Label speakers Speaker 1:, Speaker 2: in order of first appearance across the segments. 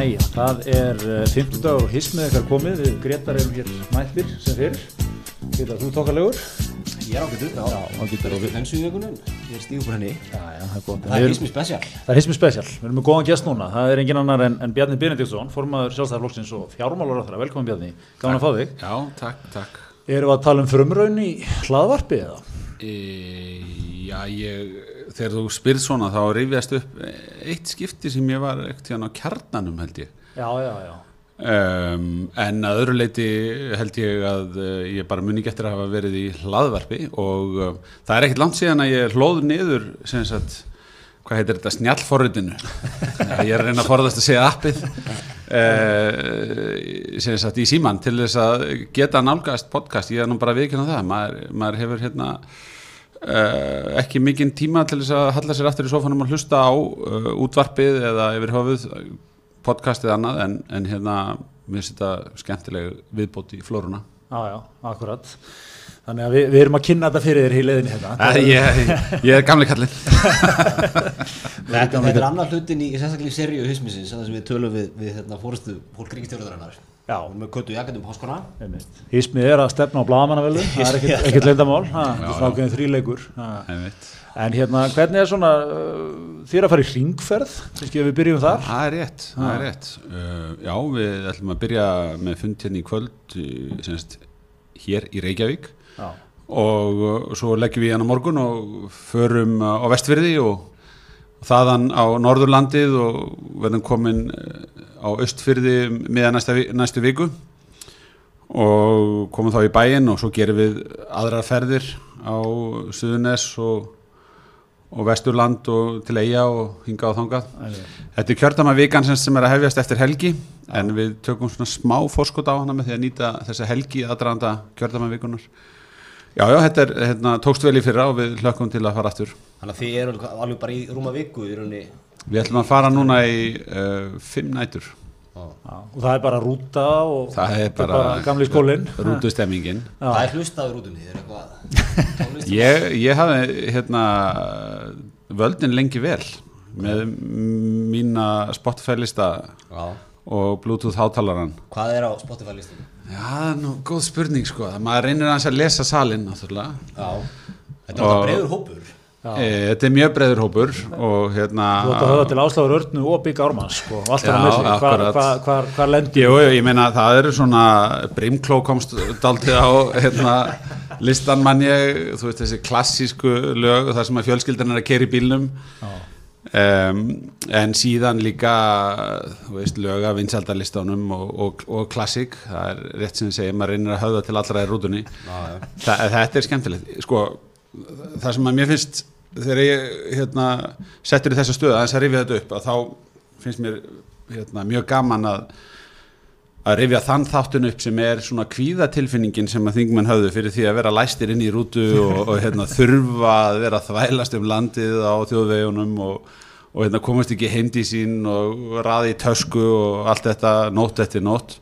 Speaker 1: Jæja, það er uh, 50 dagur og hismið eitthvað komið, við Gretar erum hér mættir sem fyrr. Gretar, þú
Speaker 2: er ágættur, já,
Speaker 1: ágættur og við.
Speaker 2: Hensu í vökunum, ég er stígur henni.
Speaker 1: Já, já, það er gott.
Speaker 2: Það er hismi spesial.
Speaker 1: Það er hismið spesial. Við erum með góðan gest núna. Það er engin annar en, en Bjarni Benediktsson, formaður sjálfstæðarflokksins og fjármálar á þeirra. Velkomin Bjarni, gaman að fá þig.
Speaker 3: Já, takk, takk.
Speaker 1: Erum við að tala um frumraun í hlaðvarpi eða?
Speaker 3: E, já, ég, þegar þú spyrð svona þá rifjast upp eitt skipti sem ég var ekkert hérna á kjarnanum held ég.
Speaker 1: Já, já, já.
Speaker 3: Um, en að öðru leiti held ég að uh, ég bara muni eftir að hafa verið í hlaðvarpi og uh, það er ekkert langt síðan að ég hlóð niður sem sagt, hvað heitir þetta, snjallforritinu ég er að reyna að forðast að segja appið uh, sem sagt í síman til þess að geta nálgast podcast, ég er nú bara viðkynna það maður, maður hefur hérna Uh, ekki mikinn tíma til þess að halla sér aftur í sofanum og hlusta á uh, útvarpið eða yfir höfuð podcastið annað en, en hérna mér finnst þetta skemmtileg viðbót í flóruna.
Speaker 1: Já, já, akkurat. Þannig að við, við erum að kynna þetta fyrir þér í leiðinni hérna.
Speaker 3: Æ, ég, ég, er gamli kallin
Speaker 2: Þetta er annar hlutin í sérstaklega í seríu hismisins þar sem við tölum við, við hérna, fórstu fólk ríkistjóðurinnar
Speaker 1: Já.
Speaker 2: Við erum með köttu jakandum háskona
Speaker 1: Hísmið er að stefna á blagamannaveldu það er ekkert, ekkert leindamál þríleikur. En hérna hvernig er svona uh, þér að fara í ringferð kannski ef við byrjum þar.
Speaker 3: Það er rétt, það er rétt. Uh, já, við ætlum að byrja með fund hérna í kvöld semst, hér í Reykjavík.
Speaker 1: Já.
Speaker 3: og uh, svo leggjum við hérna morgun og förum uh, á vestfyrði og, og þaðan á Norðurlandið og verðum komin uh, á Östfyrði meðan næsta, næstu viku og komum þá í bæinn og svo gerum við aðrar ferðir á Suðunes og, og Vesturland og til Eyja og hinga á þangað. Þetta er kjördama vikan sem, sem er að hefjast eftir helgi en við tökum svona smá fórskot á hana með því að nýta þessa helgi aðdraðanda kjördama vikunar. Já, já, þetta er, hérna, tókst vel í fyrra og við hlökkum til að fara aftur.
Speaker 2: Þannig að þið eru alveg bara í rúma viku í rauninni
Speaker 3: Við ætlum að fara núna í uh, fimm nætur.
Speaker 1: Já, og það er bara rúta og
Speaker 3: Það er
Speaker 1: þetta
Speaker 3: bara
Speaker 1: gamli skólinn
Speaker 3: rútustemmingin.
Speaker 2: Það er hlustaður rútunni, þið er eitthvað
Speaker 3: Ég, ég hafði hérna, völdin lengi vel með mína Spotify-lista
Speaker 2: Já.
Speaker 3: Og Bluetooth hátalaran.
Speaker 2: Hvað er á Spotify listunum?
Speaker 3: Já, það er nú góð spurning sko. Maður reynir að lesa salin náttúrulega.
Speaker 2: Já. Þetta er alltaf
Speaker 3: Og-
Speaker 2: breiður hópur.
Speaker 3: E, þetta er mjög breiður hópur og hérna...
Speaker 1: þú ætti að höfða til Áslafur Örnu og Bygg Ármanns sko, og allt
Speaker 3: Já,
Speaker 1: það með hvar, hvar lendir
Speaker 3: Jú, ég meina það eru svona Brimkló komst daldið á hérna, listan mann ég. Þú veist þessi klassísku lög þar sem að fjölskyldan er að keri bílnum um, en síðan líka veist lög af vinsældarlistanum og, og, og klassík. Það er rétt sem ég segi, maður reynir að höfða til allra í rútunni. Þa, þetta er skemmtilegt. Sko, það sem að mér finnst þegar ég hérna, settur í þessa stöðu aðeins að rifja þetta upp að þá finnst mér hérna, mjög gaman að að rifja þann þáttun upp sem er svona kvíðatilfinningin sem að þingmenn höfðu fyrir því að vera læstir inn í rútu og, og hérna, þurfa að vera þvælast um landið á þjóðvegunum og, og hérna, komast ekki heimdi sín og raði í tösku og allt þetta nótt eftir nótt.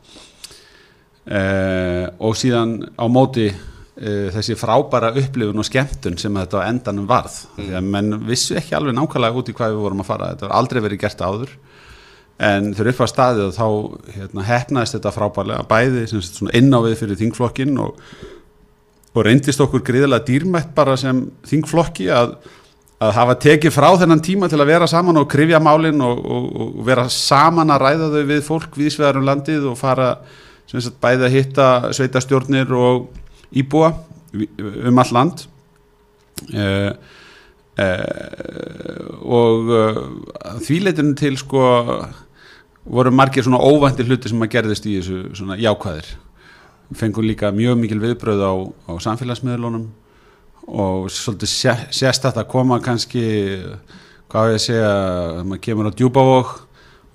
Speaker 3: Eh, og síðan á móti eh, þessi frábæra upplifun og skemmtun sem þetta á endanum varð. Því að menn vissu ekki alveg nákvæmlega út í hvað við vorum að fara. Þetta var aldrei verið gert áður en þegar upp á staðið þá hérna, hefnaðist þetta frábærlega bæði sagt, inn á við fyrir þingflokkin og, og reyndist okkur gríðilega dýrmætt bara sem þingflokki að, að hafa tekið frá þennan tíma til að vera saman og krifja málin og, og, og vera saman að ræða þau við fólk viðsvegar um landið og fara sagt, bæði að hitta sveitastjórnir og íbúa um all land. Uh, uh, og uh, þvíleitinu til sko voru margir svona óvænti hluti sem að gerðist í þessu svona jákvæðir. Fengum líka mjög mikil viðbröð á, á samfélagsmiðlunum og svolítið sé, sérstætt að koma kannski hvað ég að segja maður kemur á djúbavók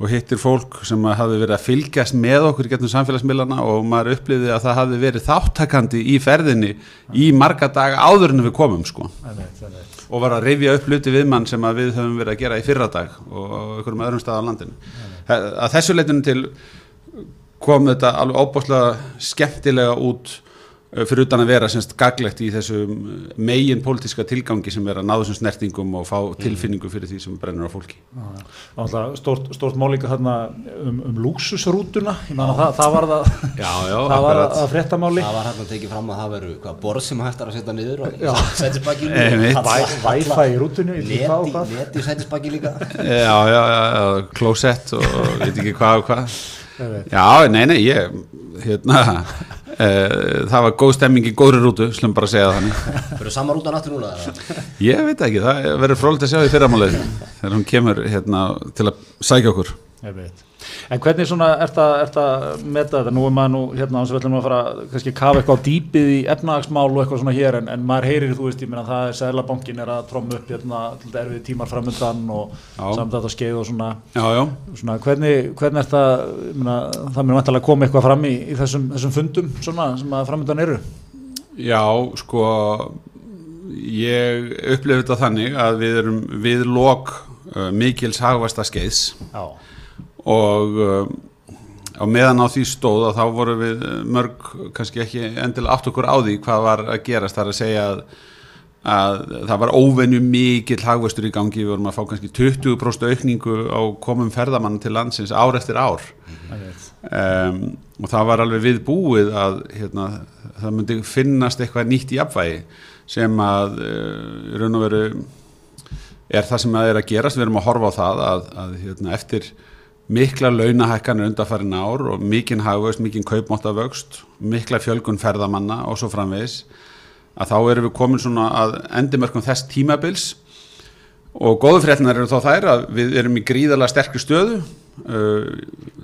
Speaker 3: og hittir fólk sem hafi verið að fylgjast með okkur getum samfélagsmiðlana og maður upplifði að það hafi verið þáttakandi í ferðinni í marga daga áður en við komum sko. Og var að rifja upp hluti við mann sem við höfum verið að gera í fyrra dag og á einhverjum öðrum stað á landinu að þessu leitinu til kom þetta alveg óbáslega skemmtilega út fyrir utan að vera semst gaglegt í þessum eh, megin pólitíska tilgangi sem er að náðu sem snertingum og fá mm. tilfinningu fyrir því sem brennur á fólki.
Speaker 1: Stort, stort málíka þarna um, um lúksusrútuna það, það var það,
Speaker 3: já, já,
Speaker 1: það var að fréttamáli.
Speaker 2: Það var hægt að tekið fram að það veru borð sem hægt að setja niður og sætisbakki
Speaker 1: Wi-Fi í rútunni
Speaker 2: neti sætisbakki líka.
Speaker 3: Já, já, já, klósett og veit ekki hvað og hvað. Já, nei, nei, ég hérna það var góð stemming í góðri rútu slum bara að segja það þannig.
Speaker 2: Fyrir sama rúta náttúr núna?
Speaker 3: Ég veit ekki, það verður frólægt að sjá í fyrramálið þegar hún kemur hérna, til að sækja okkur.
Speaker 1: Ég veit En hvernig svona er það með þetta? Nú er maður nú hérna á þess að við ætlum að fara kannski að kafa eitthvað á dýpið í efnahagsmál og eitthvað svona hér en, en maður heyrir þú veist, ég meina það er Sæðlabankin er að tróma upp hérna erfið tímar framöndan og samt að það skeið og svona,
Speaker 3: já, já.
Speaker 1: svona hvernig, hvernig er það, myna, það mér vantilega að koma eitthvað fram í, í þessum, þessum fundum svona sem að framöndan eru?
Speaker 3: Já, sko ég upplifði þetta þannig að við erum við lok uh, mikils hagvasta skeiðs Já og um, á meðan á því stóð að þá voru við mörg kannski ekki endilega aft okkur á því hvað var að gerast. Þar að segja að, að það var óvenju mikill hagvestur í gangi, við vorum að fá kannski 20% aukningu á komum ferðamann til landsins ár eftir ár. Um, og það var alveg við búið að hérna, það myndi finnast eitthvað nýtt í apvægi sem að uh, raun og veru er það sem að er að gerast, við erum að horfa á það að, að hérna, eftir mikla launahækkanir undarfærin ár og mikinn hafust, mikinn kaupmáttavöxt, mikla fjölgun ferðamanna og svo framvegis að þá erum við komin svona að endimörkum þess tímabils. Og góðu fréttinar eru þá þær að við erum í gríðarlega sterkri stöðu uh,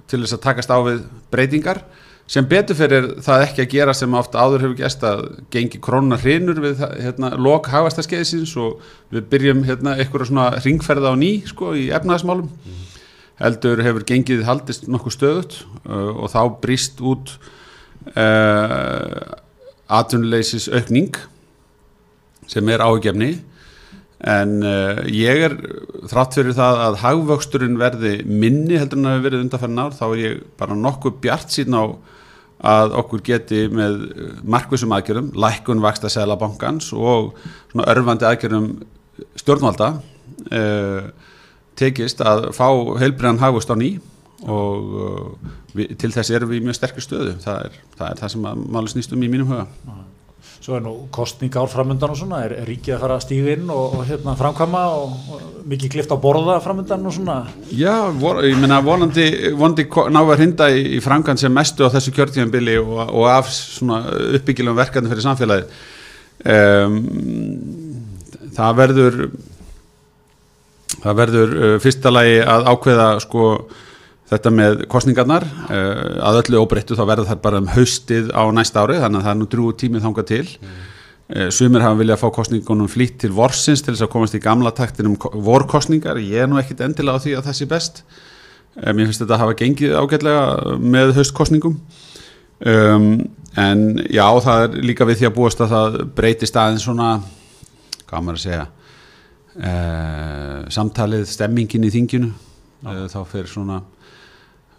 Speaker 3: til þess að takast á við breytingar. Sem betur fyrir það ekki að gera sem ofta áður hefur gæst að gengi krónuna hrinur við hérna, lok hafastarskeiðsins og við byrjum hérna, eitthvað svona ringferða á ný sko, í efnaðasmálum heldur hefur gengið haldist nokkuð stöðut uh, og þá brist út uh, atvinnuleysis aukning sem er ágefni en uh, ég er þrátt fyrir það að hagvöxturinn verði minni heldur en að hefur verið undanferðin ár þá er ég bara nokkuð bjart síðan á að okkur geti með markvisum aðgerðum, lækkun vaksta selabankans og örfandi aðgerðum stjórnvalda eða uh, tekist að fá heilbriðan hagust á ný og uh, við, til þess erum við í mjög sterkir stöðu. Það er það, er það sem maður snýst um í mínum huga.
Speaker 1: Svo er nú kostningar framöndan og svona, er, er ríkið að fara að stíða inn og, og hérna framkvæma og, og mikið klift á borða framöndan og svona?
Speaker 3: Já, vor, ég menna vonandi, vonandi ná að hrinda í, í framkvæm sem mestu á þessu kjörtíðanbili og, og af svona uppbyggilegum verkefni fyrir samfélagi um, það verður það verður uh, fyrsta lagi að ákveða sko þetta með kostningarnar uh, að öllu óbreyttu þá verður það bara um haustið á næsta ári þannig að það er nú drúið tímið þánga til. Mm. sumir hafa viljað að fá kostningunum flýtt til vorsins til þess að komast í gamla taktin um vorkostningar, ég er nú ekkit endilega á því að það sé best. Mér finnst þetta að hafa gengið ágætlega með haustkostningum um, en já það er líka við því að búast að það breytist aðeins svona hvað maður að segja Uh, samtalið, stemmingin í þinginu uh, þá fyrir svona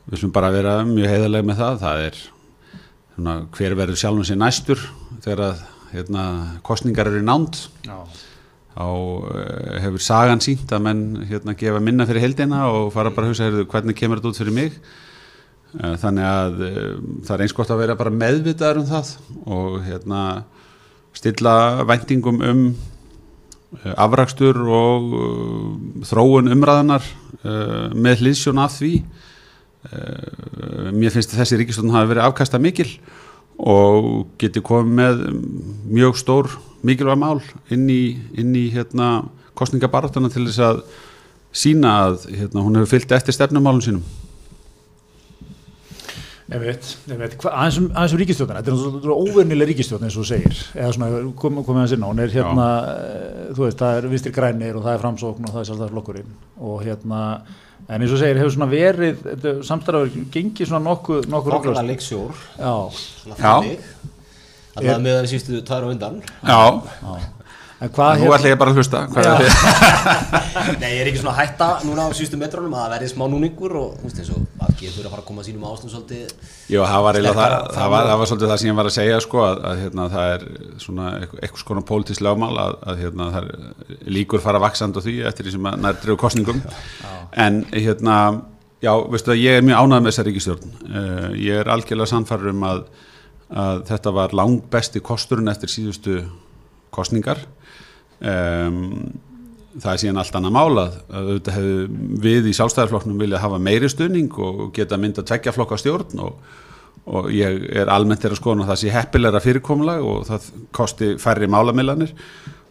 Speaker 3: við slum bara vera mjög heiðarlega með það það er svona, hver verður sjálfum sér næstur þegar að hérna, kostningar eru nánd. Já. þá uh, hefur sagan sínt að menn hérna, gefa minna fyrir heldina og fara bara að hugsa heyrðu, hvernig kemur þetta út fyrir mig? Þannig að það er eins gott að vera bara meðvitaður um það og hérna stilla væntingum um afrakstur og uh, þróun umræðanar uh, með hlýðsjón af því. Mér finnst þessi ríkistofn hafi verið afkasta mikil og geti komið með mjög stór mikilvæg mál inn í, inn í hérna, kostningabaratuna til þess að sína að hérna, hún hefur fyllt eftir stefnumálun sínum
Speaker 1: Ég veit, ég veit, aðeins um, um ríkistjóðan, þetta er náttúrulega óvernileg ríkistjóðan eins og þú segir, eða svona komið kom að sinna, hún er hérna, Já. Eh, þú veist, það er vistir grænir og það er framsókn og það er sjálfstæðarflokkurinn og hérna, en eins og segir, hefur svona verið, samstæðar gengið svona nokkuð, nokkuð
Speaker 2: leiksjór,
Speaker 1: Já.
Speaker 2: svona þannig, alltaf með það sístu tvær og undan.
Speaker 3: Já. Já. Nú ætla ég bara að hlusta. Er?
Speaker 2: Nei, ég er ekki svona að hætta núna á síðustu metrónum að það verði smá núningur og þú veist eins og að getur þurfa að fara að koma sínum áslum svolítið
Speaker 3: Jú, það var, það,
Speaker 2: Sterkara
Speaker 3: það, var, það var svolítið það sem ég var að segja sko, að, að hérna, það er svona eitthvað, skona pólitísk lögmál að, að hérna, það er líkur fara vaksand á því eftir því sem að nær drefu kostningum en hérna, já, veistu að ég er mjög ánægð með þessa ríkistjórn uh, ég er algjörlega sannfæður um að, að þetta var langbesti kosturinn eftir síðustu kostningar um, það er síðan allt annað málað við í sjálfstæðarflokknum viljað hafa meiri stuðning og geta mynda tveggja flokka stjórn og, og ég er almennt er að skoðan að það sé heppilegra fyrirkomulag og það kosti færri málamilanir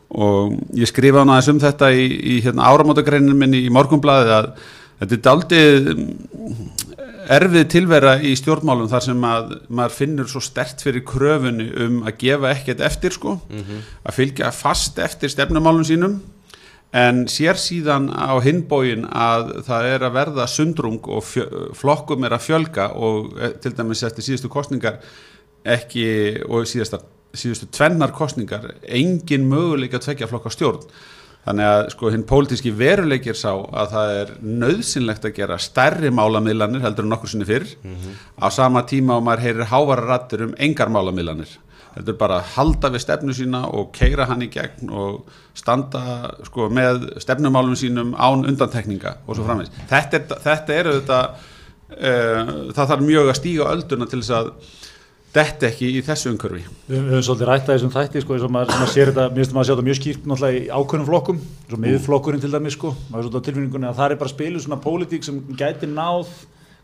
Speaker 3: og ég skrifa hana aðeins um þetta í, í hérna, áramótagreinin minni í morgunblaði að þetta er daldið erfið tilvera í stjórnmálum þar sem að maður finnur svo stert fyrir kröfunni um að gefa ekkert eftir sko, að fylgja fast eftir stefnumálum sínum. En sér síðan á hinbógin að það er að verða sundrung og flokkum er að fjölga og eh, til dæmis eftir síðustu kostningar ekki og síðasta, síðustu tvennar kostningar engin möguleika að tvekja flokka stjórn þannig að sko hinn pólitíski veruleikir sá að það er nöðsynlegt að gera stærri málamiðlanir heldur en nokkur sinni fyrr. Á sama tíma og maður heyrir hávara rattur um engar málamiðlanir. Heldur bara að halda við stefnu sína og keira hann í gegn og standa sko með stefnumálum sínum án undantekninga og svo framvegs þetta er, þetta er auðvitað uh, það þarf mjög að stíga ölduna til þess að detta ekki í þessu umhverfi.
Speaker 1: Við, við höfum svolítið rætt að þessum þætti sko, eins og maður, maður sér þetta, mér finnst maður að sjá þetta mjög skýrt náttúrulega í ákveðnum flokkum, svo miðflokkurinn til dæmis sko, maður er svolítið á tilfinningunni að það er bara spiluð svona pólitík sem gæti náð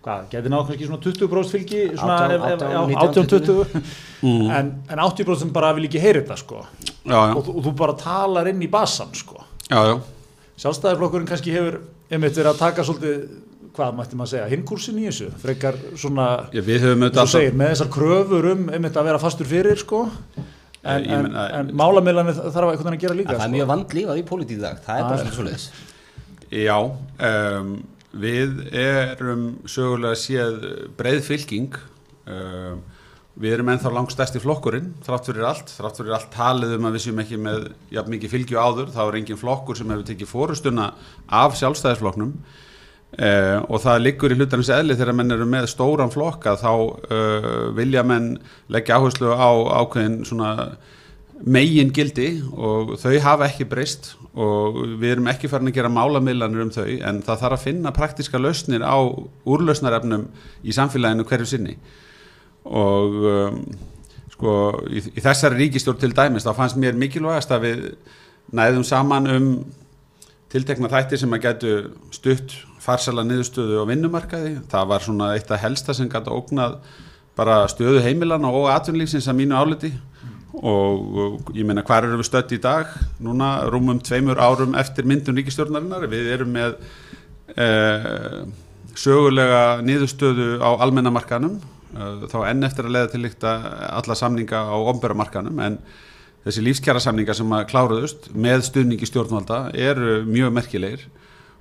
Speaker 1: hvað, gæti náð kannski svona 20% fylgi svona
Speaker 2: 18,
Speaker 1: ef- ef-
Speaker 2: 18,
Speaker 1: já,
Speaker 2: 19,
Speaker 1: 18-20 en, en 80% sem bara vil ekki heyra þetta sko.
Speaker 3: Já, já,
Speaker 1: og, þú- og þú bara talar inn í basan sko.
Speaker 3: Já, já.
Speaker 1: sjálfstæðarflokkurinn kannski hefur einmitt verið að taka svolítið hvað mætti maður segja, hinkursin í þessu? Frekar svona
Speaker 3: Já, við höfum
Speaker 1: eins og
Speaker 3: auðvitað
Speaker 1: segir, með þessar kröfur um einmitt að vera fastur fyrir sko. En,
Speaker 3: Ég
Speaker 1: en,
Speaker 3: meina-
Speaker 1: en málamiðlanir þarf eitthvað að gera líka
Speaker 2: Það er
Speaker 1: sko.
Speaker 2: mjög vandlífað í pólitík í dag, það er bara
Speaker 1: er-
Speaker 2: svolítið svoleiðis.
Speaker 3: Já, um, við erum sögulega séð breið fylking um, við erum ennþá langstæsti flokkurinn þrátt fyrir allt, þrátt fyrir allt talið um að við séum ekki með jafn mikið fylgju áður þá er engin flokkur sem hefur tekið fórustuna af sjálfstæðisflokknum Uh, og það liggur í hlutarins eðli þegar menn eru með stóran flokka þá uh, vilja menn leggja áherslu á ákveðin megin gildi og þau hafa ekki breyst og við erum ekki farin að gera málamiðlanir um þau en það þarf að finna praktiska lausnir á úrlausnarefnum í samfélaginu hverju sinni. Og um, sko í, í þessari ríkistjórn til dæmis þá fannst mér mikilvægast að við næðum saman um tiltekna þættir sem að gætu stutt farsala niðurstöðu á vinnumarkaði. Það var svona eitt af helsta sem gæti ógnað bara stöðu heimilana og atvinnlífsins að mínu áliti. Og, ég meina hvað erum við stödd í dag? Núna rúmum tveimur árum eftir myndun ríkistjórnarinnar við erum með eh, sögulega niðurstöðu á almennamarkanum eh, þá enn eftir að leiða til líkt alla samninga á omberamarkanum en þessi lífskjara samninga sem að kláruðust með stuðningi stjórnvalda eru mjög merkilegir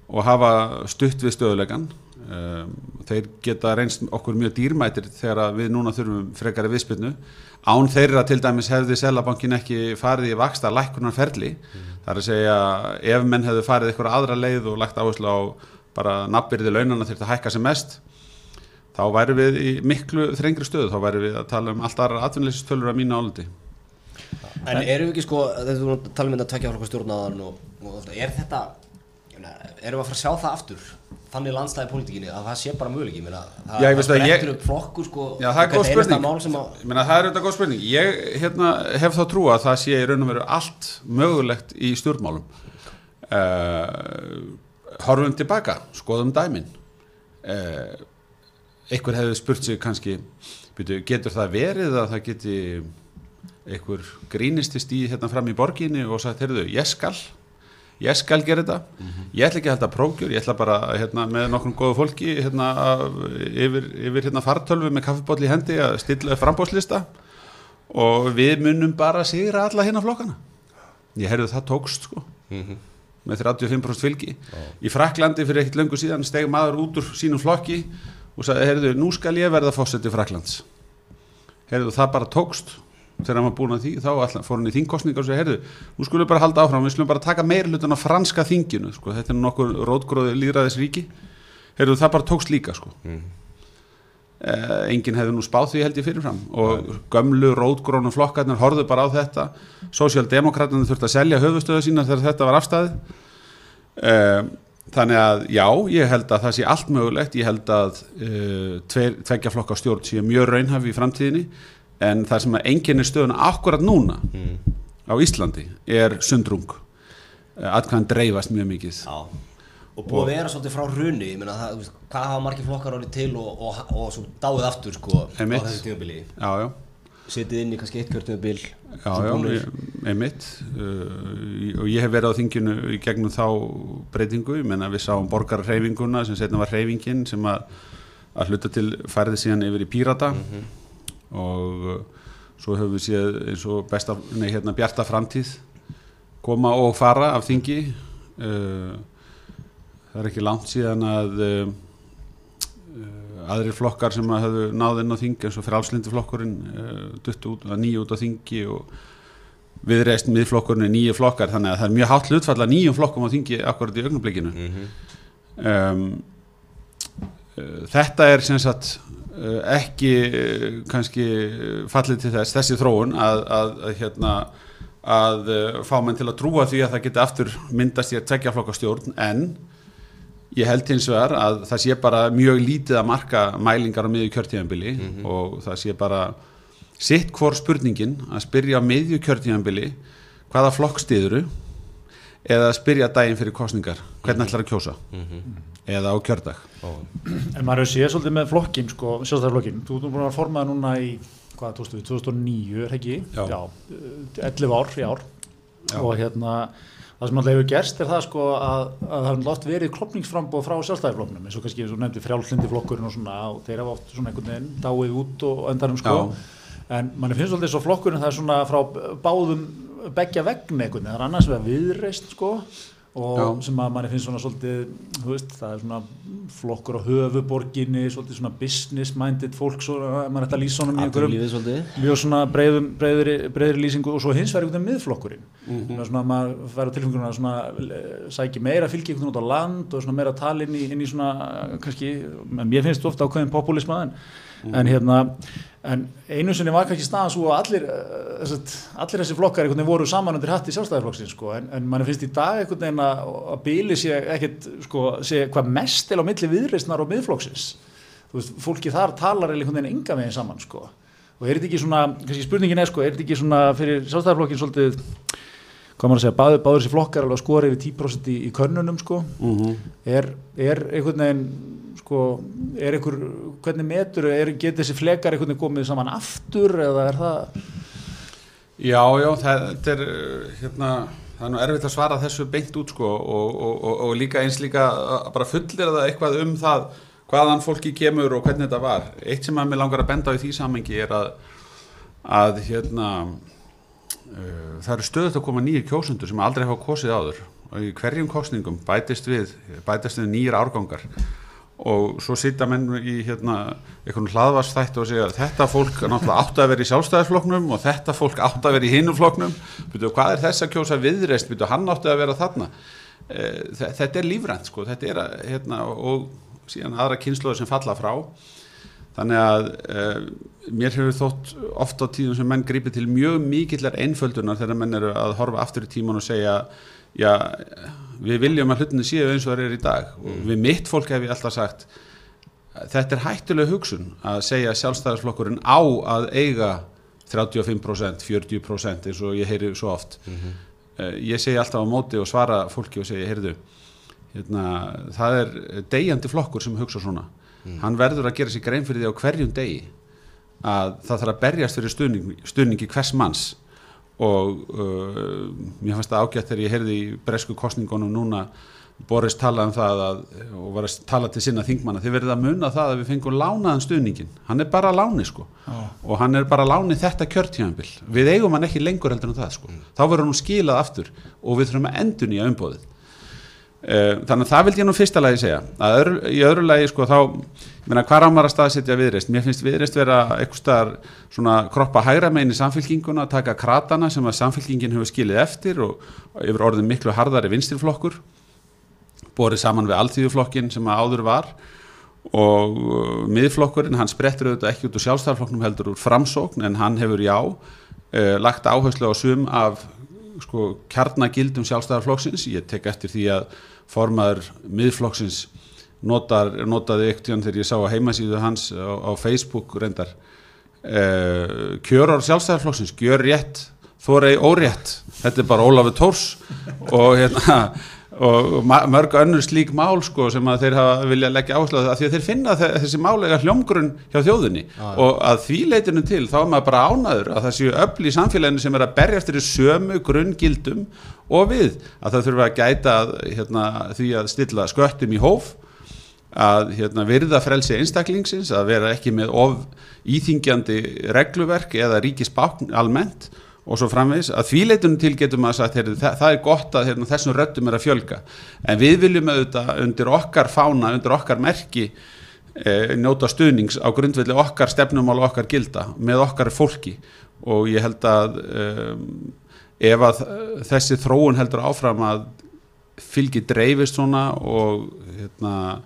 Speaker 3: og hafa stutt við stöðulegan um, þeir geta reynst okkur mjög dýrmætir þegar við núna þurfum frekari viðspilnu án þeirra til dæmis hefði Selabankin ekki farið í vaksta lækkunar ferli þar að segja ef menn hefði farið eitthvað aðra leið og lagt áherslu á bara nafnbyrði launana þurft að hækka sem mest þá væri við í miklu þrengri stöðu, þá væri við að tala um allt aðra atvinnleysistölur að mínu áliti.
Speaker 2: En erum við ekki sko, þegar þú tala um þetta tvekja flokka stjórnaðan og, og er þetta, erum við að fara að sjá það aftur, þannig landstæði pólitíkinni að það sé bara ég meina, það,
Speaker 3: ég-
Speaker 2: sprettur upp flokkur sko,
Speaker 3: Já, það er góð spurning. Ég meina, það er auðvitað góð spurning. Ég hérna, hef þá trú að það sé í raun og veru allt mögulegt í stjórnmálum. Uh, horfum tilbaka, skoðum dæmin. Uh, einhver hefði spurt sig kannski, byrju, getur það verið að það geti einhver grínistist í hérna fram í borginni og sagt, heyrðu, ég skal ég skal gera þetta. Ég ætla ekki að halda prógjur, ég ætla bara hérna, með nokkrum góðu fólki hérna, yfir, yfir hérna, fartölvu með kaffibóll í hendi að stilla frambóðslista og við munum bara sigra alla hérna flokkana. Ég heyrðu það tókst sko. Með 35% fylgi. Í Fraklandi fyrir ekkert löngu síðan steg maður út úr sínum flokki og sagði, heyrðu, nú skal ég verða fósetti Fraklands heyrðu, það bara tókst þegar hann var búin að því, þá alltaf, fór hann í þingkostningar og segja, heyrðu, nú skulum við bara halda áfram, við skulum bara taka meir hlutan á franska þinginu, sko, þetta er nokkur rótgróði líðræðis ríki, heyrðu, það bara tókst líka, sko. Eh, enginn hefði nú spáð því held ég fyrirfram. Og gömlu rótgrónu flokkarnir horfðu bara á þetta. Sósíaldemokratinu þurfti að selja höfustöðu sína þegar þetta var afstæði um, þannig að já, ég held að það sé allt mögulegt, ég held að uh, tveir, en það sem að enginn er stöðuna akkurat núna á Íslandi er sundrung. Uh, atkvæðan dreifast mjög mikið.
Speaker 2: Já, og búið að vera svolítið frá hruni, ég meina það, hvað hafa margir flokkar orðið til og, og, og, svo dáið aftur sko á þessu tímabili? Setið inn í kannski eitt
Speaker 3: ég- einmitt. Uh, og ég hef verið á þinginu í gegnum þá breytingu, ég menna við sáum borgarreifinguna sem setna var reifingin sem að, að hluta til færði síðan yfir í Pírata og uh, svo höfum við séð eins og besta, nei hérna bjarta framtíð koma og fara af þingi. Uh, það er ekki langt síðan að uh, aðrir flokkar sem að höfðu náð inn á þingi eins og frálslindi flokkurinn duttu út, nýju út á þingi og viðreist miðflokkurinn er nýju flokkar þannig að það er mjög hátt hlutfall að nýjum flokkum á þingi akkurat í augnablikinu. Um, uh, þetta er sem sagt ekki uh, kannski fallið til þess, þessi þróun að, að, að hérna að fá menn til að trúa því að það geti aftur myndast í að tvekja flokka stjórn en ég held hins vegar að það sé bara mjög lítið að marka mælingar á miðju kjörtíðanbili og það sé bara sitt hvor spurningin að spyrja á miðju kjörtíðanbili hvaða flokk stiðuru eða að spyrja daginn fyrir kostningar hvernig ætlar að kjósa eða á kjördag
Speaker 1: En maður hefur séð svolítið með flokkin, sko, sjálfstæðarflokkin. Þú ert nú búin að formaða núna í, hvað, 2000, 2009, er það ekki?
Speaker 3: Já.
Speaker 1: eh, 11 ár í ár. Og hérna, það sem alltaf hefur gerst er það, sko, að, að það hefur látt verið klopningsframbóð frá sjálfstæðarflokknum, eins og kannski, eins og nefndi, frjálslindi flokkurinn og svona, og þeir hafa oft svona einhvern veginn dáið út og endanum, sko. En manni finnst svolítið svo flokkurinn það er svona frá báðum beggja vegna einhvern veginn, það er annars vegar viðreist, sko, og
Speaker 3: Já.
Speaker 1: sem að manni finnst svona svolítið, þú veist, það er svona flokkur á höfuborginni, svolítið svona business minded fólk, svona, mann ætti að lýsa einhverjum
Speaker 2: Atvinnulífið svolítið
Speaker 1: mjög svona breiðri lýsingu og svo hins vegar einhvern veginn miðflokkurinn mm -hmm. svona maður fær á tilfengurinn að svona eh, sæki meira fylgi einhvern veginn út á land og svona meira tala inn í, inn í svona eh, kannski, mér finnst ofta ákveðin populisma en, en hérna en einu sinni var kannski staðan svo að allir þess, allir þessi flokkar voru saman undir hatti sjálfstæðarflokksins sko, en, en mann finnst í dag einhvern veginn að, að bíli sé ekkit sko, sé hvað mest til á milli viðreisnar og miðflokksins þú veist, fólki þar talar einhvern veginn enga veginn saman sko. og er þetta ekki svona, kannski spurningin er sko, er þetta ekki svona fyrir sjálfstæðarflokkin svolítið hvað maður að segja, báður, báður þessi flokkar alveg að skora yfir 10% í, í könnunum sko. er, er einhvern veginn sko, er einhver, hvernig metur geta þessi flekar einhvern veginn komið saman aftur eða er það?
Speaker 3: Já, já, það, er hérna, það er nú erfitt að svara þessu beint út sko og, og, og, og líka eins líka bara fullir það eitthvað um það hvaðan fólki kemur og hvernig þetta var. Eitt sem að mér langar að benda á í því samengi er að, að hérna uh, það eru stöðut að koma nýjir kjósundur sem aldrei hafa kosið áður. Og í hverjum kosningum bætist við bætist við nýjir árgangar og svo sitja menn í hérna einhvern hlaðvarsþætti og segja þetta fólk náttúrulega átt að vera í sjálfstæðisflokknum og þetta fólk átt að vera í byrju, hvað er þess að kjósa viðreist byrju, hann átti að vera þarna. Eh, þe- þetta er lífrænt sko er hérna, og síðan aðra kynsluður sem falla frá. Þannig að uh, mér hefur þótt oft á tíðum sem menn grípi til mjög mikillar einföldunar þegar menn eru að horfa aftur í tíman og segja já, við viljum að hlutinni séu eins og það er í dag. Og við mitt fólk hef ég alltaf sagt þetta er hættuleg hugsun að segja sjálfstæðarsflokkurinn á að eiga 35%, 40% eins og ég heyri svo oft. Mm ég segi alltaf á móti og svara fólki og segi, heyrðu hérna, það er deyjandi flokkur sem hugsa svona. Hann verður að gera sér grein fyrir því á hverjum degi að það þarf að berjast fyrir stuðning, stuðningi hvers manns og uh, mér fannst það ágætt þegar ég heyrði í bresku kostningunum núna Boris talaði um það að, og var að tala til sinna þingmanna, þið verðið að muna það að við fengum lánaðan stuðningin, hann er bara láni sko. Og hann er bara láni þetta kjörtíðanbill, við eigum hann ekki lengur heldur en það sko, þá verður hann skilað aftur og við þurfum að endur nýja umbóðið Þannig að það vildi ég nú fyrsta lagi segja. Að öðru, í öðru lagi sko þá ég meina hvað rámar að staðsetja viðreist mér finnst viðreist vera eitthvað svona kroppa hægra megin í samfélkinguna taka kratana sem að samfélkingin hefur skilið eftir og, yfir orðin miklu harðari vinstirflokkur borið saman við alltíðuflokkin sem að áður var og uh, miðflokkurinn hann sprettur auðvitað ekki út úr sjálfstæðarflokknum heldur úr framsókn en hann hefur já uh, lagt áherslu á sum af sko, kjarnagildum sjálfstæðarflokksins ég tek eftir því að formaður miðflokksins notar, notaði ekkert þegar ég sá á heimasíðu hans á, á Facebook reyndar. Uh, kjöror sjálfstæðarflokksins gjör rétt, þórei órétt. Þetta er bara Ólafur Tórs og hérna og mörg önnur slík mál sko sem að þeir hafa vilja leggja áherslu á það því að þeir finna þe- þessi málega hljómgrunn hjá þjóðinni. Og að því leitinu til þá er maður bara ánaður að það séu öll í samfélaginu sem er að berja eftir í sömu grunngildum og við. Að það þurfa að gæta að, hérna, því að stilla sköttum í hóf að hérna, virða frelsi einstaklingsins að vera ekki með of íþingjandi regluverk eða ríkisbákn almennt og svo framvegis. Að því leitunum til getur maður sagt heyrðu, það, það er gott að hérna, þessum röddum er að fjölga. En við viljum auðvitað undir okkar fána, undir okkar merki e, njóta stuðnings á grundvelli okkar stefnumál og okkar gilda með okkar fólki. Og ég held að um, ef að eh, þessi þróun heldur áfram að fylgi dreifist svona og hérna,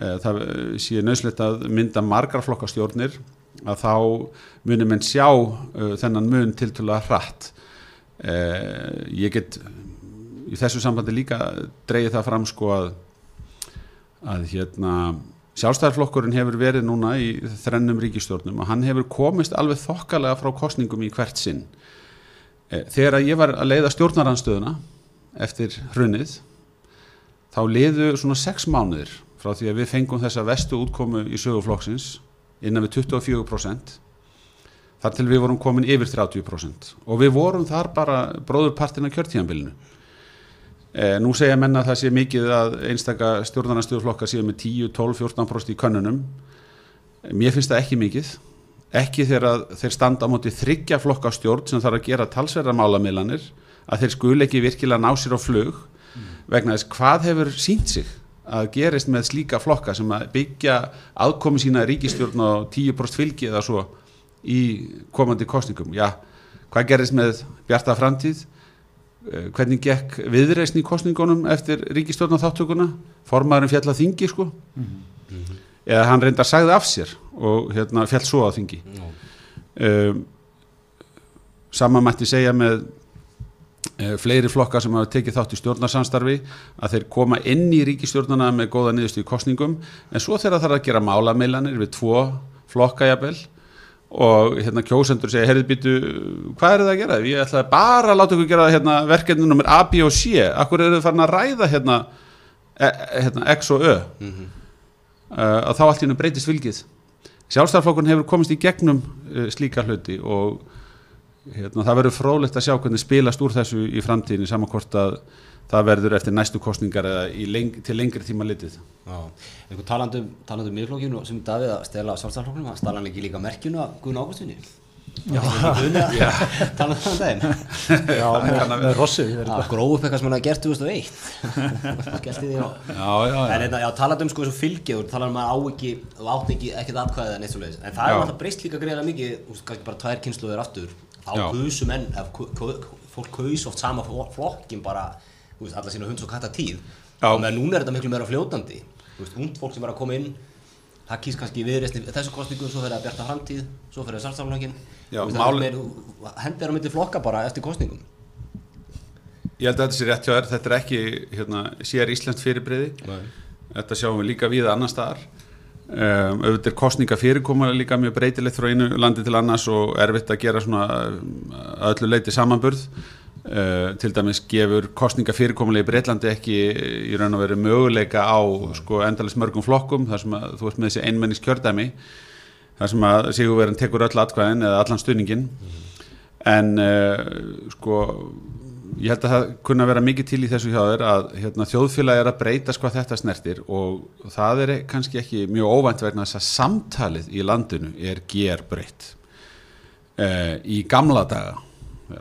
Speaker 3: e, það sé nöðslegt að mynda margar flokkastjórnir að þá munum menn sjá uh, þennan mun tiltölulega hratt. Uh, ég get í þessu sambandi líka dreigið það fram sko að að hérna sjálfstæðarflokkurinn hefur verið núna í þrennum ríkistjórnum og hann hefur komist alveg þokkalega frá kostningum í hvert sinn. Eh, þegar ég var að leiða stjórnaranstöðuna eftir hrunnið þá liðu svona sex mánuðir frá því að við fengum þessa vestu útkomu í söguflokksins innan við 24% þar til við vorum komin yfir 30% og við vorum þar bara bróðurpartin af kjörtíðanbylinu e, nú segja menna að það sé mikið að einstaka stjórnarnastöðuflokka séu með 10, 12, 14% í könnunum. Mér finnst það ekki mikið. Ekki þegar þeir standa á móti þryggja flokka stjórn sem þarf að gera talsverðar málamiðlanir að þeir skul ekki virkilega ná sér á flug vegna þess hvað hefur sínt sig að gerist með slíka flokka sem að byggja aðkomi sína ríkistjórn á 10% fylgi eða svo í komandi kostningum. Já, hvað gerist með bjarta framtíð? Eh, Hvernig gekk viðreisn í kostningunum eftir ríkistjórn á þáttökuna? Formaðurinn fjall að þingi sko? Eða hann reyndar sagði af sér og hérna fjall svo á þingi. Um, sama mætti segja með fleiri flokka sem hafa tekið þátt í stjórnarsamstarfi að þeir koma inn í ríkistjórnana með góða niðurstu í kostningum en svo þegar það þarf að gera málameilanir við tvo flokka jafnvel og hérna kjósendur segja heyrðu býtu, hvað er það að gera? Ég ætlaði bara að láta ykkur gera hérna, verkefni nummer A, B og C. Akkur eru þið farin að ræða hérna, e, e- hérna X og Ö? Uh, að þá allt í hennu breytist fylgið. Sjálfstæðarflokkun hefur komist í gegnum uh, slíka hluti og hérna, það verður fróðlegt að sjá hvernig spilast úr þessu í framtíðinni saman hvort að það verður eftir næstu kostningar eða í leng, til lengri tíma litið
Speaker 2: Já, einhver talandum, talandum miðflokkinu sem Davíð að stela sjálfstæðarflokknum, hann stala hann ekki líka merkjunu að Guðn Ágústinni? Já, talandum um það daginn.
Speaker 1: Já, með,
Speaker 2: Það gróð upp eitthvað sem hann hafði gert 2001. Skellti því á.
Speaker 3: Já, já,
Speaker 2: En hérna, já, talandum sko þessu fylgið og talandum að á ekki, átt ekki ekkert atkvæðið en það
Speaker 3: Já.
Speaker 2: er alltaf breyst líka greiðlega mikið, kannski bara tvær kynsluður aftur. Þá
Speaker 3: Já.
Speaker 2: kusu menn, fólk kaus oft sama flo- flokkin bara, alla sína hunds og katta tíð. Og meðan núna er þetta miklu meira fljótandi. Ungd fólk sem er að koma inn, það kýs kannski viðreisni þessu kostningu, svo fyrir að bjarta framtíð, svo fyrir að sartsamlögin. Er hendir á myndi flokka bara eftir kostningum.
Speaker 3: Ég held að þetta sé rétt hjá þér, þetta er ekki hérna, sér Íslands fyrirbriði
Speaker 2: Nei.
Speaker 3: Þetta sjáum við líka við annar staðar um, auðvitað er kostninga fyrirkomulega líka mjög breytilegt frá einu landi til annars og erfitt að gera svona öllu leiti samanburð. Uh, til dæmis gefur kostninga fyrirkomulega í Breitlandi ekki í raun og veru möguleika á sko, endalist mörgum flokkum þar sem að þú ert með þessi einmennis kjördæmi þar sem að Sigurverðin tekur öll atkvæðin eða allan stuðningin en uh, sko ég held að það kunna að vera mikið til í þessu hjá þér að hérna, þjóðfélagi er að breytast hvað þetta snertir og það er kannski ekki mjög óvænt vegna þess að samtalið í landinu er gerbreytt. Uh, í gamla daga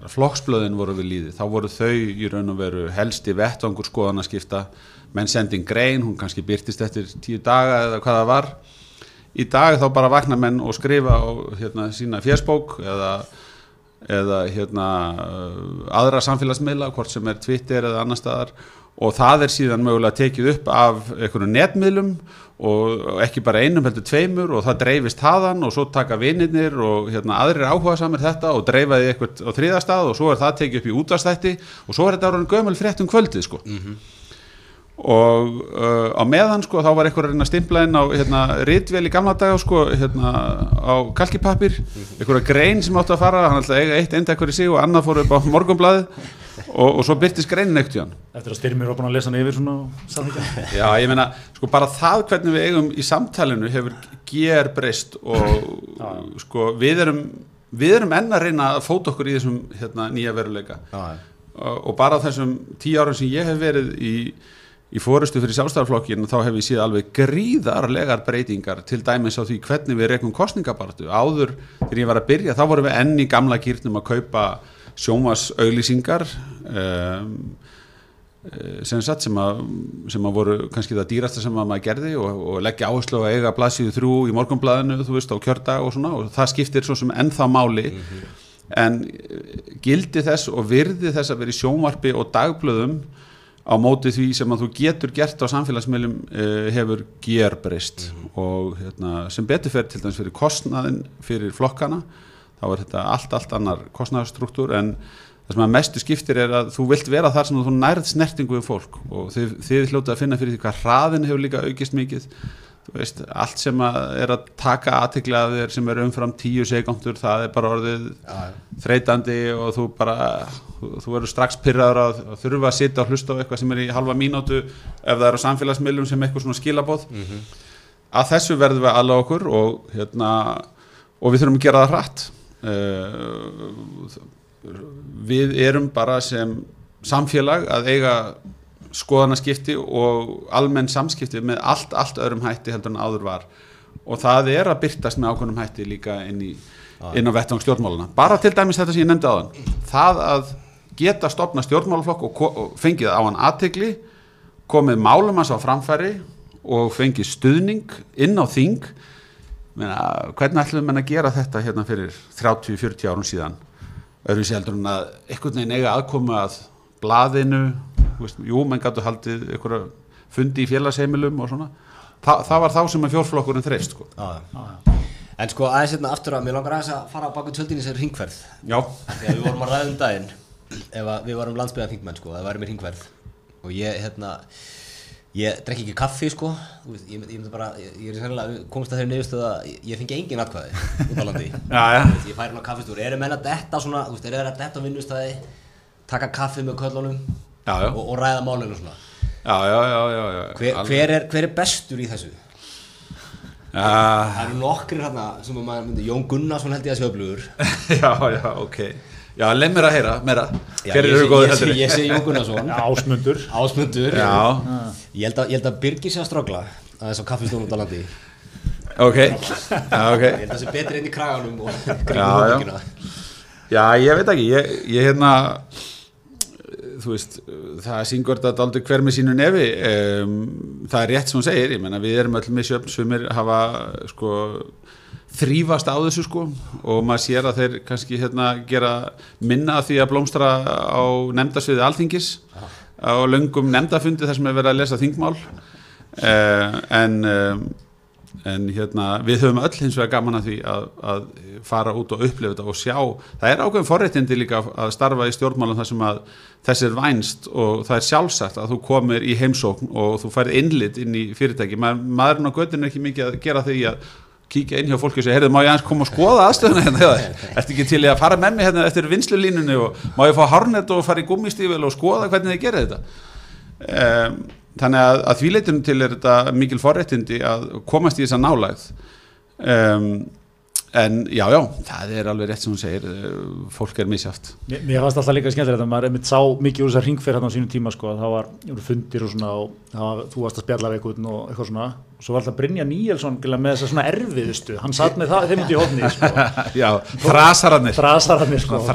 Speaker 3: flokksblöðin voru við líði, þá voru þau í raun og veru helsti vettvangur skoðan að skipta menn sendin grein, hún kannski byrtist eftir tíu daga eða hvað það var. Í dag þá bara vakna menn og skrifa á hérna, sína fjersbók eða, eða hérna, aðra samfélagsmiðla, hvort sem er Twitter eða annar staðar og það er síðan mögulega tekið upp af einhvern netmiðlum og ekki bara einum heldur tveimur og það dreifist haðan og svo taka vinirnir og hérna, aðrir áhuga samir þetta og dreifaði eitthvað á þriðastað og svo er það tekið upp í útastætti og svo er þetta ára gömul frétt um kvöldið sko og uh, á meðan sko þá var einhver að reyna að stimpla inn á hérna, ritvél í gamla daga sko hérna á kalkipapir einhverja grein sem átti að fara hann ætlaði að eiga eitt endekkur í sig og annað fór upp á morgunblaði og, og svo byrtist greinin ekkert í hann
Speaker 1: Eftir að styrmir var búin að lesa hann yfir svona.
Speaker 3: Já, ég meina, sko bara það hvernig við eigum í samtalinu hefur ger breyst og sko við erum við erum enn að reyna að fóta okkur í þessum hérna, nýja veruleika.
Speaker 2: Já,
Speaker 3: og, og bara þessum tíu árum sem ég hef verið í, í fórustu fyrir sjálfstæðarflokkin þá hef ég síðan alveg gríðarlegar breytingar til dæmis á því hvernig við rekum kostningabartu áður þegar ég var að byrja þá vorum við enn í gamla gýrnum að kaupa sjómasauglýsingar um, eh, sem sagt sem að, sem að voru kannski það dýrasta sem að maður gerði og, og leggja áherslu að eiga blaðsíðu þrjú í morgunblaðinu þú veist á kjördag og svona og það skiptir svo sem ennþá máli. En eh, gildi þess og virði þess að vera í sjónvarpi og dagblöðum á móti því sem að þú getur gert á samfélagsmiðlum uh, hefur gerbreyst og hérna, sem betur fer til dæmis fyrir kostnaðin fyrir flokkana þá er þetta allt, allt annar kostnaðarstruktúr. En það sem að mestu skiptir er að þú vilt vera þar sem þú nærð snertingu við fólk. Og þið, þið hljótið að finna fyrir því hvað hraðin hefur líka aukist mikið veist, allt sem að er að taka þér sem er umfram tíu sekundur, það er bara orðið þreytandi og þú bara þú, verður strax pyrraður að, þurfa að sitja og hlusta á eitthvað sem er í halva mínútu ef það er á samfélagsmiðlum sem eitthvað svona skilabóð að þessu verðum við aðla okkur og hérna og við þurfum að gera það hratt. Uh, við erum bara sem samfélag að eiga skoðanaskipti og almenn samskipti með allt, allt öðrum hætti heldur en áður var. Og það er að byrtast með ákveðnum hætti líka inn, í, inn á vettvang stjórnmáluna bara til dæmis þetta sem ég nefndi áðan. Það að geta stopna stjórnmálaflokk og, og fengið á hann aðtegli komið málum hans á framfæri og fengið stuðning inn á þing. Meina, hvernig ætlum við að gera þetta hérna fyrir 30-40 árum síðan? Öðruvísi heldur en að einhvern veginn eiga aðkomu að blaðinu veist, jú, menn gætu haldið einhverja fundi í félagsheimilum og svona. Þa, það var þá sem að fjórflokkurinn þreist sko.
Speaker 2: já, já. En sko aðeins hérna aftur að mér langar aðeins að fara á baku tjöldin í sér ringferð
Speaker 3: já,
Speaker 2: Þegar við vorum að ræða um daginn ef að við varum landsbyggðan þingmenn sko, það væri mér hringverð og ég, hérna ég drekki ekki kaffi sko. Veist, ég, ég bara, ég, ég er sennilega komist að þeirri nefnstöð að ég, fengi engin atkvæði út á landi.
Speaker 3: Já, já.
Speaker 2: Veist, ég færi hérna á kaffistúr, eru menn að detta svona þú veist, eru þeir að detta á vinnustæði taka kaffi með köllunum
Speaker 3: Já, já.
Speaker 2: Og, og ræða málinu svona.
Speaker 3: Já, já, já, já, já.
Speaker 2: hver, hver, er, hver er bestur í þessu?
Speaker 3: Já,
Speaker 2: Það eru nokkrir hérna sem að maður myndi, Jón Gunnarsson held ég að sé öflugur.
Speaker 3: Já, já, ok. Já, leið mér að heyra, meira.
Speaker 2: Já,
Speaker 3: Hver
Speaker 2: ég
Speaker 3: eru
Speaker 2: ég sé-
Speaker 3: heldur?
Speaker 2: Ég sé Jón Gunnarsson.
Speaker 1: Ásmundur.
Speaker 2: Ásmundur.
Speaker 3: Já,
Speaker 2: Ég held að, ég held að Birgir sé að ströggla aðeins á kaffistónum út á landi. Ég
Speaker 3: ok. Já, ok.
Speaker 2: Held að það sé betri inn í kraganum og
Speaker 3: Já,
Speaker 2: kringum
Speaker 3: já.
Speaker 2: hókina
Speaker 3: Já, ég veit ekki, ég, ég hérna þú veist, það syngur þetta aldrei hver með sínu nefi um, það er rétt sem hún segir, ég menna við erum öll með sjöfn sumir hafa sko þrýfast á þessu sko og maður sér að þeir kannski hérna gera minna því að blómstra á nefndasviði alþingis á löngum nefndafundi þar sem er verið að lesa þingmál. Uh, en um, en hérna, við höfum öll hins vegar gaman að því að, að fara út og upplifa þetta og sjá, það er ákveðin forréttindi líka að starfa í stjórnmálum þar sem að þess er vænst og það er sjálfsagt að þú komir í heimsókn og þú færð innlit inn í fyrirtæki. Ma, maðurinn á göttinu er ekki mikið að gera því að kíkja inn hjá fólki og segja, heyrðu, má ég aðeins koma og skoða aðstöðuna hérna, ertu ekki til að fara með mig hérna eftir vinslulínunni og má ég fá hárnet og fara í gummistífil og skoða hvernig þið gerir þetta? Um, þannig að, að því leitinu til er þetta mikil forréttindi að komast í þessa nálægð. Um, en já, já, það er alveg rétt sem hún segir eh, fólk er misjátt
Speaker 1: Mér, mér fannst alltaf líka skemmtilegt að maður einmitt sá mikið úr þessar ringferð hérna á sínum tíma sko, þá var, fundir og svona og það var, þú varst að spjalla einhvern og eitthvað svona. Og svo var alltaf Brynja Níelsson með þessa svona erfiðustu, hann satt með það, þeim út í hófni sko,
Speaker 3: Já, þrasararnir.
Speaker 1: Þrasararnir sko,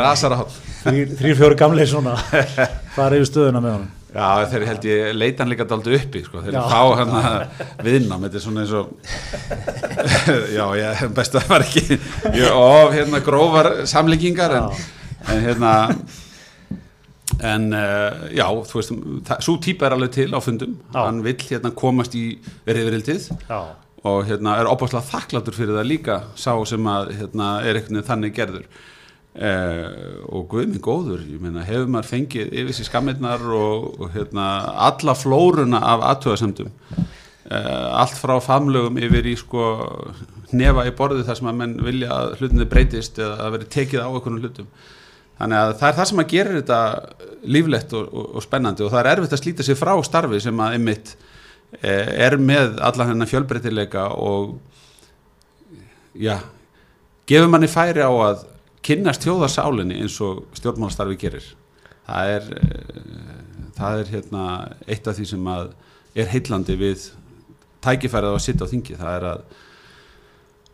Speaker 1: þrýr, fjóri gamleir svona, fara yfir stöðuna með honum.
Speaker 3: Já, þeir held ég leita hann líka daldi uppi sko. þeir fá hann að viðnám þetta er svona eins og já, ég best að það var ekki ég, of hérna grófar samlíkingar en, en hérna en uh, já, þú veist svo típa er alveg til á fundum.
Speaker 1: Já.
Speaker 3: hann vill hérna komast í veriðverildið og hérna er opaslega þakkláttur fyrir það líka sá sem að hérna er veginn þannig gerður eh, og guð minn góður meina hefur maður fengið yfir sér skammirnar og, og hérna alla flóruna af aðtöðasemdum eh, allt frá famlögum yfir í sko nefa í borðið þar sem að menn vilja að hlutinni breytist eða að veri tekið á einhvern hlutum. Þannig að það er það sem að gera þetta líflegt og, og, og spennandi og það er erfitt að slíta sig frá starfi sem að einmitt eh, er með alla hennar fjölbreytileika og já, gefur manni færi á að kynnast þjóðarsálinni eins og stjórnmálastarfi gerir. Það er eh, það er hérna eitt af því sem er heillandi við tækifærið á að sitta á þingi. Það er að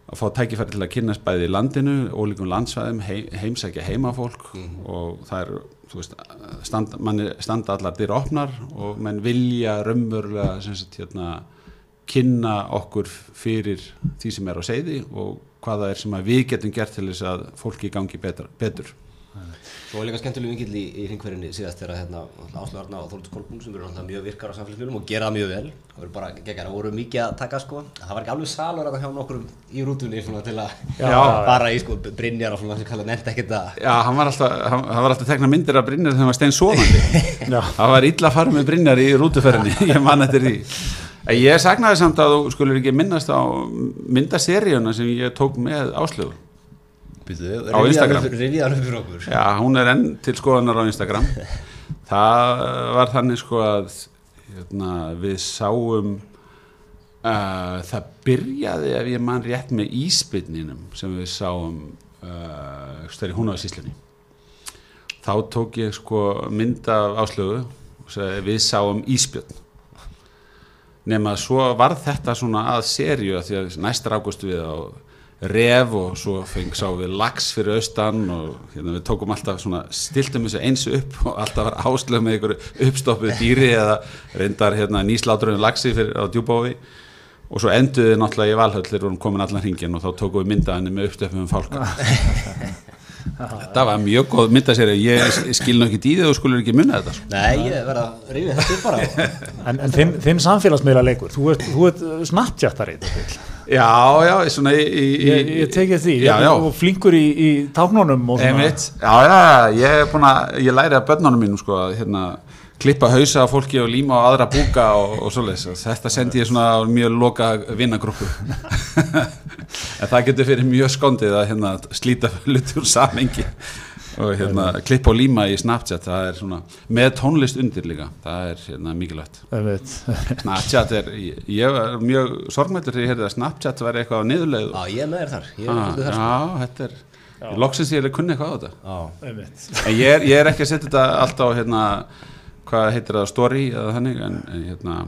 Speaker 3: að fá tækifæri til að kynnast bæði í landinu, ólíkum landsvæðum, hei, heimsækja heimafólk og það er, veist, standa, manni standa allar dyr opnar og menn vilja raunverulega hérna, kynna okkur fyrir því sem er á seiði og hvað það er sem að við getum gert til þess að fólki gangi betur. betur.
Speaker 2: Svo er líka skemmtileg vingill í, í hringverðinni síðast þegar hérna, Áslu Arna og Þóruldur Kolbún sem eru náttúrulega mjög virkar á samfélagsmiðlum og gera það mjög vel það voru bara geggar, það voru mikið að taka sko það var ekki alveg salur að það hjá nokkur í rútunni svona, til að fara í sko Brynjar og svona sem kalla nefnt ekkert að
Speaker 3: Já, hann var alltaf, hann, hann var alltaf tekna myndir af Brynjar þegar hann var stein sofandi.
Speaker 1: Já.
Speaker 3: það var illa að fara með Brynjar í rútuferðinni, ég man eftir því. Ég sagnaði samt að þú skulur ekki minnast á myndaseríuna sem ég tók með áslögu.
Speaker 2: Býtu,
Speaker 3: Á Instagram. Já, hún er enn til skoðanar á Instagram. Það var þannig sko að hérna, við sáum uh, það byrjaði ef ég man rétt með íspinninum sem við sáum uh, stærri hún á síslunni. Þá tók ég sko mynd af áslögu og sagði við sáum íspjörn. Nefn að svo var þetta svona að serju að því að næstar águstu við á ref og svo feng sá við lax fyrir austan og hérna, við tókum alltaf svona stiltum þessu eins upp og alltaf var áslög með einhverju uppstoppuð dýri eða reyndar hérna, nýslátrunum laxi fyrir á djúbófi og svo enduði náttúrulega í valhöll þegar við vorum komin allan hringin og þá tókum við myndaðinni með uppstöppum fálka þetta var mjög góð myndaseri ég skil nú ekki því og skulur ekki munna þetta sko.
Speaker 2: Nei, ég verð að rifja þetta upp bara
Speaker 1: En, en þinn, þinn samfélagsmiðla leikur, þú ert, þú ert snabbtjattari,
Speaker 3: já, já, svona í, í, í
Speaker 1: ég, ég tekið því,
Speaker 3: já, já.
Speaker 1: og flinkur í, í táknunum og svona.
Speaker 3: Einmitt, já, já, já, ég er búin að, ég læri að börnunum mínum sko að hérna, klippa hausa á fólki og líma á aðra búka og, og svoleiðis. Þetta sendi ég svona á mjög loka vinnagrúpu. en það getur fyrir mjög skondið að hérna, slíta hluti úr samengi og hérna, klippa og líma í Snapchat, það er svona, með tónlist undir líka, það er hérna, mikilvægt. Snapchat er, ég, ég var mjög sorgmættur þegar ég heyrði að Snapchat var eitthvað á niðurleið.
Speaker 2: Já, ég er með þér þar, ég er
Speaker 3: Ah,
Speaker 2: þar sko.
Speaker 3: já, þetta er, ég loksins ég er að kunna eitthvað á þetta.
Speaker 2: Já,
Speaker 1: Einmitt.
Speaker 3: En ég er, ég er ekki að setja þetta alltaf á hérna, hvað heitir það, story eða þannig, en, en hérna,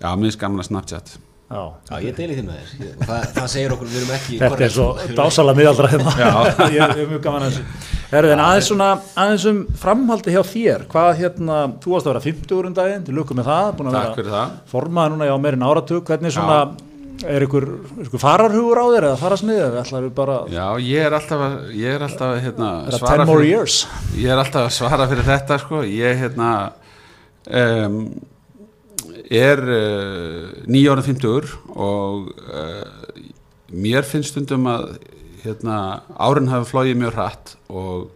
Speaker 3: já, gaman að Snapchat.
Speaker 1: Já.
Speaker 2: já, ég deili því með þér og það, það segir okkur, við erum ekki
Speaker 1: Þetta er svo dásalega miðaldra hérna. ég, ég er mjög gaman að þessu. En aðeins svona, aðeins um framhaldi hjá þér, hvað hérna, þú varst að vera 50 um daginn, til lukku með það, búin að
Speaker 3: Takk
Speaker 1: vera
Speaker 3: fyrir það.
Speaker 1: formaði núna já meirinn áratug, hvernig svona, er ykkur, ykkur fararhugur á þér eða farasmiðið, eða ætlar við bara,
Speaker 3: Já, ég er alltaf að, ég er alltaf að, hérna,
Speaker 1: það 10 more
Speaker 3: fyrir,
Speaker 1: years?
Speaker 3: ég er alltaf að svara fyrir þetta, sko, ég, hérna, um, er uh, nýjára 50 og uh, mér finnst stundum að, hérna, árin hafi flóið mjög hratt og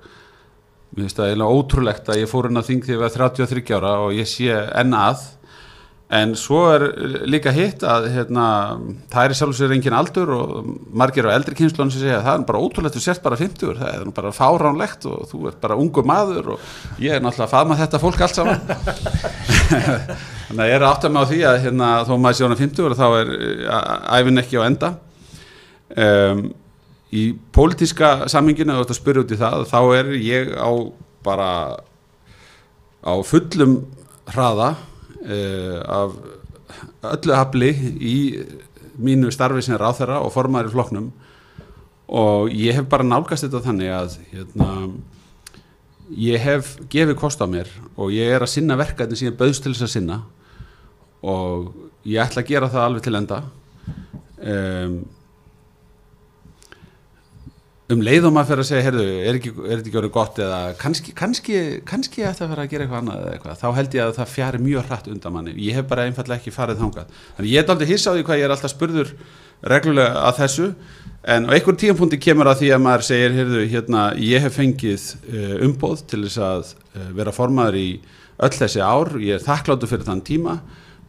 Speaker 3: Mér finnst það eiginlega ótrúlegt að ég fór inn á þing þegar ég var 33 ára og ég sé enn að en svo er líka hitt að hérna, það er í sjálf sér engin aldur og margir á eldri kynslunum sem segja að það er bara ótrúlegt þú sért bara 50 það er bara fáránlegt og þú ert bara ungu maður og ég er náttúrulega að faðma þetta fólk allt saman. Þannig að ég er átta mig á því að hérna, þó maður sé hana 50 þá er æfin ekki á enda. Um, í pólitíska saminginu, þú ert að spyrja út í það þá er ég á bara á fullum hraða af öllu hafli í mínu starfi sem ráþæra og formaður í flokknum. Og ég hef bara nálgast þetta þannig að hérna, ég hef gefið kost á mér og ég er að sinna verkefni sem ég bauðst til þess að sinna. Og ég ætla að gera það alveg til enda. Um, um leið og maður fyrir að segja heyrðu, er, þetta ekki orðið gott eða kannski, kannski, kannski ætti að vera að gera eitthvað annað eða eitthvað, þá held ég að það fjari mjög hratt undan manni, ég hef bara einfallega ekki farið þangað, þannig ég er aldrei því hvað ég er alltaf spurður reglulega að þessu en á einhvern tíumpunkti kemur að því að maður segir, heyrðu, hérna ég hef fengið uh, umboð til þess að uh, vera formaður í öll þessi ár, ég er þakkláttu fyrir þann tíma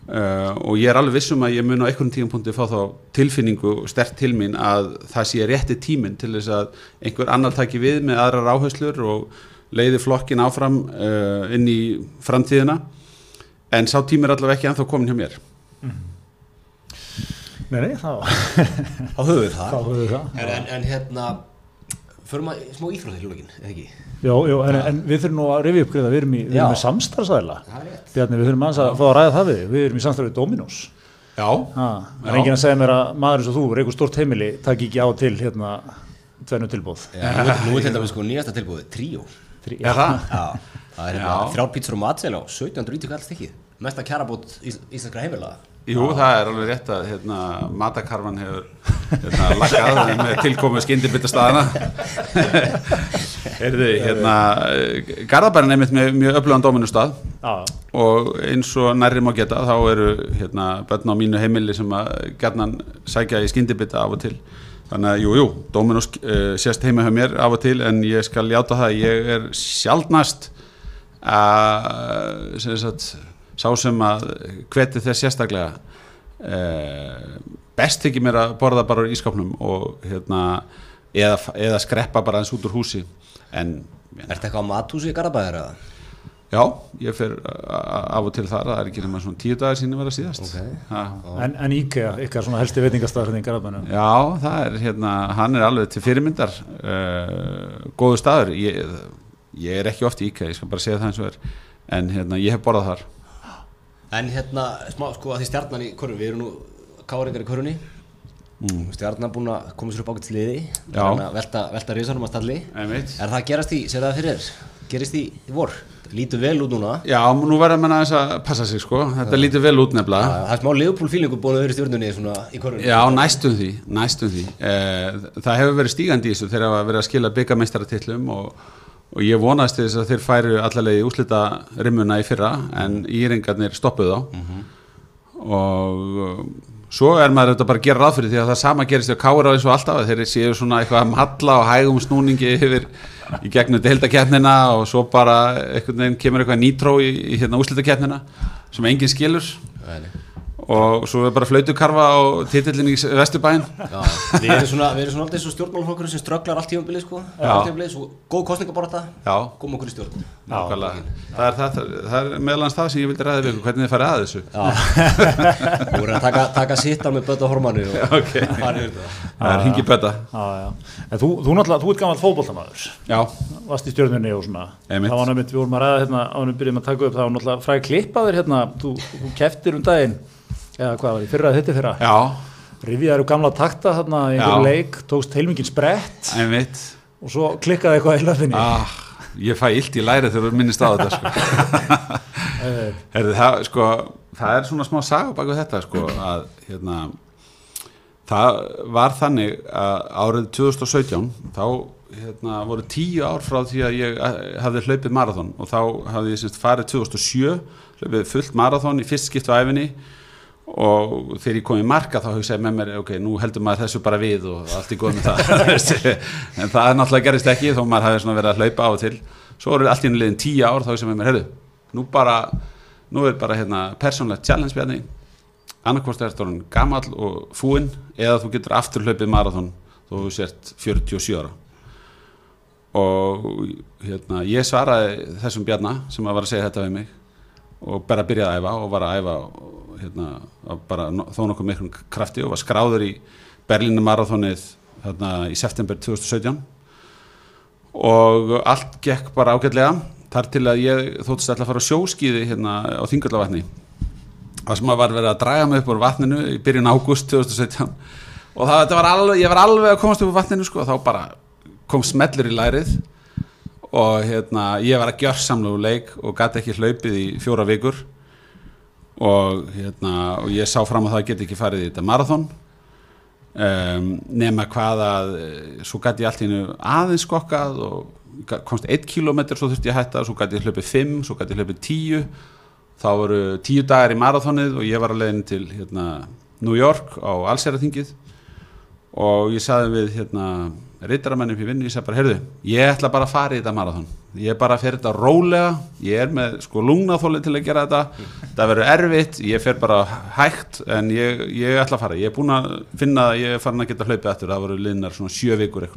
Speaker 3: Uh, og ég er alveg vissum að ég mun á einhvern tíum punkti fá þá tilfinningu stert til mín að það sé rétti tíminn til þess að einhver annar taki við með aðrar áherslur og leiði flokkin áfram uh, inn í framtíðina en sá tími er allavega ekki ennþá komin hjá mér
Speaker 1: Mm. Nei, nei, þá,
Speaker 2: Þá höfum við það.
Speaker 1: höfum við það.
Speaker 2: En, en, en hérna, förum að smá íþróttir lókin, eða ekki?
Speaker 1: Já, já, en, en við þurfum nú að rifja upp að við erum í, við
Speaker 2: Já.
Speaker 1: erum í
Speaker 2: er.
Speaker 1: Bjarni, við þurfum að fá að ræða það við, við erum í samstarfið Dominos.
Speaker 3: Já,
Speaker 1: Ha, það er
Speaker 3: Já.
Speaker 1: enginn að segja mér að maður eins og þú, reykur stort heimili, takk ekki á til hérna tvennu tilbúð.
Speaker 2: Já, nú, er- er dæmis sko nýjasta tilbúið, tríó.
Speaker 3: Er?
Speaker 2: Já, það er hérna
Speaker 3: Já.
Speaker 2: þrjár pítsur og matsel á 1790 alls ekki. Mesta kjarabót ís, íslenskra heimilaða.
Speaker 3: Jú, það er alveg rétt að hérna, matakarfan hefur hérna, laggað með tilkomu skyndibita staðana Heyrðu, hérna Garðabærin einmitt með mjög öflugan dóminustad
Speaker 1: Já,
Speaker 3: og eins og nærri má geta þá eru hérna börn á mínu heimili sem að gerðnan sækja í skyndibita af og til. Þannig að jú, jú, Dominos uh, sést heima hjá mér af og til en ég skal játa það að ég er sjaldnast að sem sagt, sá sem að hveti þess sérstaklega uh, best ekki mér að borða bara úr ískapnum og hérna eða, eða skreppa bara eins út úr húsi en
Speaker 2: Ertu eitthvað á mathúsi í Garabæðar eða?
Speaker 3: Já, ég fer af og til þar, það er ekki nema svona tíu dagar sín að vera síðast.
Speaker 2: Ok.
Speaker 3: Ha,
Speaker 1: en, en IKEA, ykkar svona helsti veitingastæður hérna í Garabænum.
Speaker 3: já, það er hérna, hann er alveg til fyrirmyndar, uh, góðu staður. Ég, ég er ekki oft í IKEA, ég skal bara segja það eins og er, en hérna, ég hef borðað þar.
Speaker 2: En hérna, smá, sko, að því stjarnan í korun, við erum nú káringar í korunni. Mm. Stjarnan búin að koma sér upp liði.
Speaker 3: Já.
Speaker 2: Þannig að velta, velta risanum að stalli. Er það að gerast í, sér það fyrir þér? Gerist í, í vor? Lítur vel út núna.
Speaker 3: Já, nú verður mann aðeins að passa sig, sko, þetta lítur vel út nefnilega.
Speaker 2: Það er smá Leopold-fílingu búin að vera stjórnunni í korunni.
Speaker 3: Já, næstum því, næstum því. Eh, það hefur verið stígandi í þessu þegar það verið að skila byggameistaratillum og, og ég vonaðist til þess að þeir færu allavega í úslita rimmuna í fyrra en íringarnir stoppuðu þá og um, svo er maður þetta bara að gera ráð fyrir því að það sama gerist hjá Kára eins og alltaf þeir séu svona eitthvað að matla og hægum snúningi yfir í gegnum deildakernina og svo bara einhvern veginn kemur eitthvað nýtró í, í hérna úslitakeppnina sem enginn skilur
Speaker 2: nei.
Speaker 3: Og svo er bara flautukarfa og titillin í Vesturbæinn.
Speaker 2: Já, við erum svona, við erum svona alltaf eins og stjórnmálaflokkur sem strögglar allt tímabilið sko, svo góð kostningabarata,
Speaker 3: Já,
Speaker 2: góðum okkur í stjórn.
Speaker 3: það er, það, það er meðlans það sem ég vildi ræða við hvernig þið farið að þessu.
Speaker 2: Þú voru að taka, taka sittar með bötta hormanu og
Speaker 3: Ok.
Speaker 2: fara yfir það.
Speaker 3: er hingi.
Speaker 1: En þú, þú náttúrulega, þú ert gammal fótboltamaður,
Speaker 3: Já,
Speaker 1: varst í stjórnunni og svona.
Speaker 3: Einmitt.
Speaker 1: Það var nefnitt, við vorum að ræða hérna, ánum byrjum að taka upp, það var náttúrulega eða hvað var í fyrra þetta fyrra,
Speaker 3: já,
Speaker 1: rifjaður gamla takta þarna í einhverju leik, tókst heilmingin sprett.
Speaker 3: Einmitt.
Speaker 1: Og svo klikkaði eitthvað í löfinni.
Speaker 3: ah, Ég fæ illt í læri þegar þú minnist á þetta sko. Herði, það, sko, það er svona smá saga baku þetta sko, að hérna, það var þannig að árið 2017 þá hérna, voru tíu ár frá því að ég eh, hafði hlaupið marathon. Og þá hafði ég semst farið 2007 hlaupið fullt marathon í fyrst skipt á æfinni og þegar ég kom í marka þá hugsaði með mér ok, nú heldur maður þessu bara við og allt í góð með það en það er náttúrulega gerist ekki þó maður hafi verið að hlaupa á og til. Svo voru allt í enn liðin tíu ár þá hugsaði með mér, heyrðu, nú bara nú er bara hérna persónlegt challenge bjarni. Annarkvort er orðin gamall og fúinn eða þú getur aftur hlaupið marathon þó þú sért 47 ára. Og hérna, ég svaraði þessum bjarna sem var að segja þetta við mig og bara byrjaði að æfa og var að æfa hérna, bara þó nokkuð miklum krafti og var skráður í Berlínu marathonið þarna í september 2017 og allt gekk bara ágætlega þar til að ég þóttist alltaf að fara á sjóskíði hérna á Þingallavatni það sem að var verið að draga mig upp úr vatninu í byrjun ágúst 2017 og það var alveg, ég var alveg að komast upp úr vatninu sko og þá bara kom smellur í lærið. Og hérna ég var að gjörsamlu leik og gæti ekki hlaupið í fjóra vikur og hérna og ég sá fram að það geti ekki farið í þetta marathon. Um, nema hvað að eh, svo gæti ég allt í hennu aðeins skokkað og komst 1 km svo þurfti ég að hætta, svo gæti ég hlaupið 5 svo gæti ég hlaupið 10 þá voru 10 dagar í marathonið og ég var að leiðin til hérna, New York á Allseraþingið og ég saði við hérna reytaramenn upp í vinnu, ég sagði bara, heyrðu ég ætla bara að fara í þetta marathon. Ég er bara að fyrir þetta rólega, ég er með sko lungnaþóli til að gera þetta. Það verður erfitt, ég fer bara hægt en ég, ég ætla að fara. Ég er búin að finna að ég er farin að geta hlaupið aftur. Það voru liðnar svona sjö vikur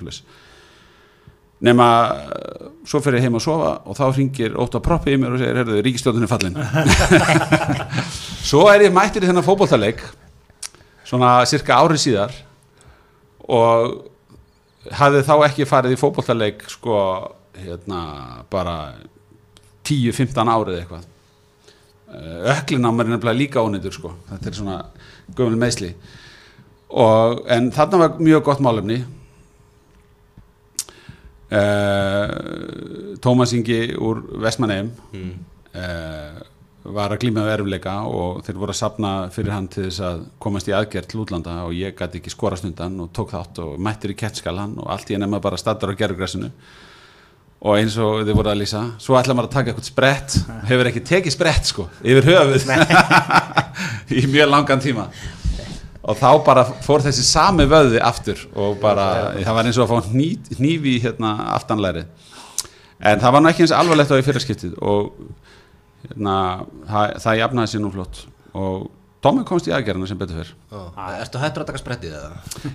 Speaker 3: nema eh, svo fer ég heim að sofa og þá ringir Óta Proppi í mér og segir, heyrðu, ríkistjóðin er fallin. Svo er ég mættir í þennan fótboltaleik svona cirka ári síðar og hafði þá ekki farið í fótboltaleik sko hérna bara 10-15 árið eitthvað. Eh, öklin á mér er nefnilega líka ónýtur sko. Þetta er svona gömul meðsli og en þarna var mjög gott málefni. Uh, Tómas Ingi úr Vestmanneim
Speaker 2: Mm.
Speaker 3: uh, var að glíma við erfleika og þeir voru að sapna fyrir hann til þess að komast í aðgerð til útlanda og ég gæti ekki skorast undan og tók þátt og mættir í kettskalan og allt í enn bara staddar á gerðugressinu og eins og þið voru að lýsa svo ætla maður að taka eitthvað sprett hefur ekki tekið sprett sko yfir höfuð. Í mjög langan tíma. Og þá bara fór þessi sami vöði aftur og bara það var eins og að fá hnífi í hérna aftanlæri en það var nú ekki eins alvarlegt á í fyrirskiptið og hérna, það, það jafnaði sér nú flott. Og Tómi komst í aðgerðina sem betur fyrr
Speaker 2: Ó, Ertu hættur að taka sprettið eða?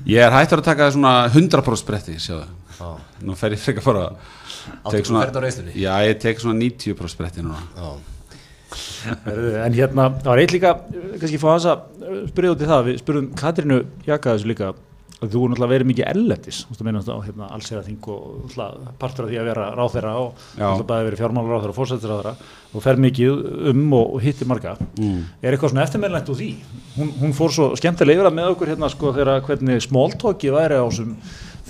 Speaker 3: ég er hættur að taka svona 100% spretti sjáðu, nú fer ég frekar bara
Speaker 2: Áttu þú ferð á reislunni?
Speaker 3: já, ég tek svona 90% spretti núna.
Speaker 1: En hérna, það var eitt líka, kannski fá þess að spyrja út í það, við spurðum Katrínu Jaka þessu líka, þú er náttúrulega verið mikið ellendis, þú meina á hérna, allseraþing og partur af því að vera ráþeira og bæði verið fjármálaráþeira og fórsættisráþeira og fer mikið um og, og hittir marga.
Speaker 3: mm.
Speaker 1: Er eitthvað svona eftirmeðlegt úr því? Hún, hún fór svo skemmtilega yfir að með okkur hérna sko þegar hvernig smóltóki væri á þessum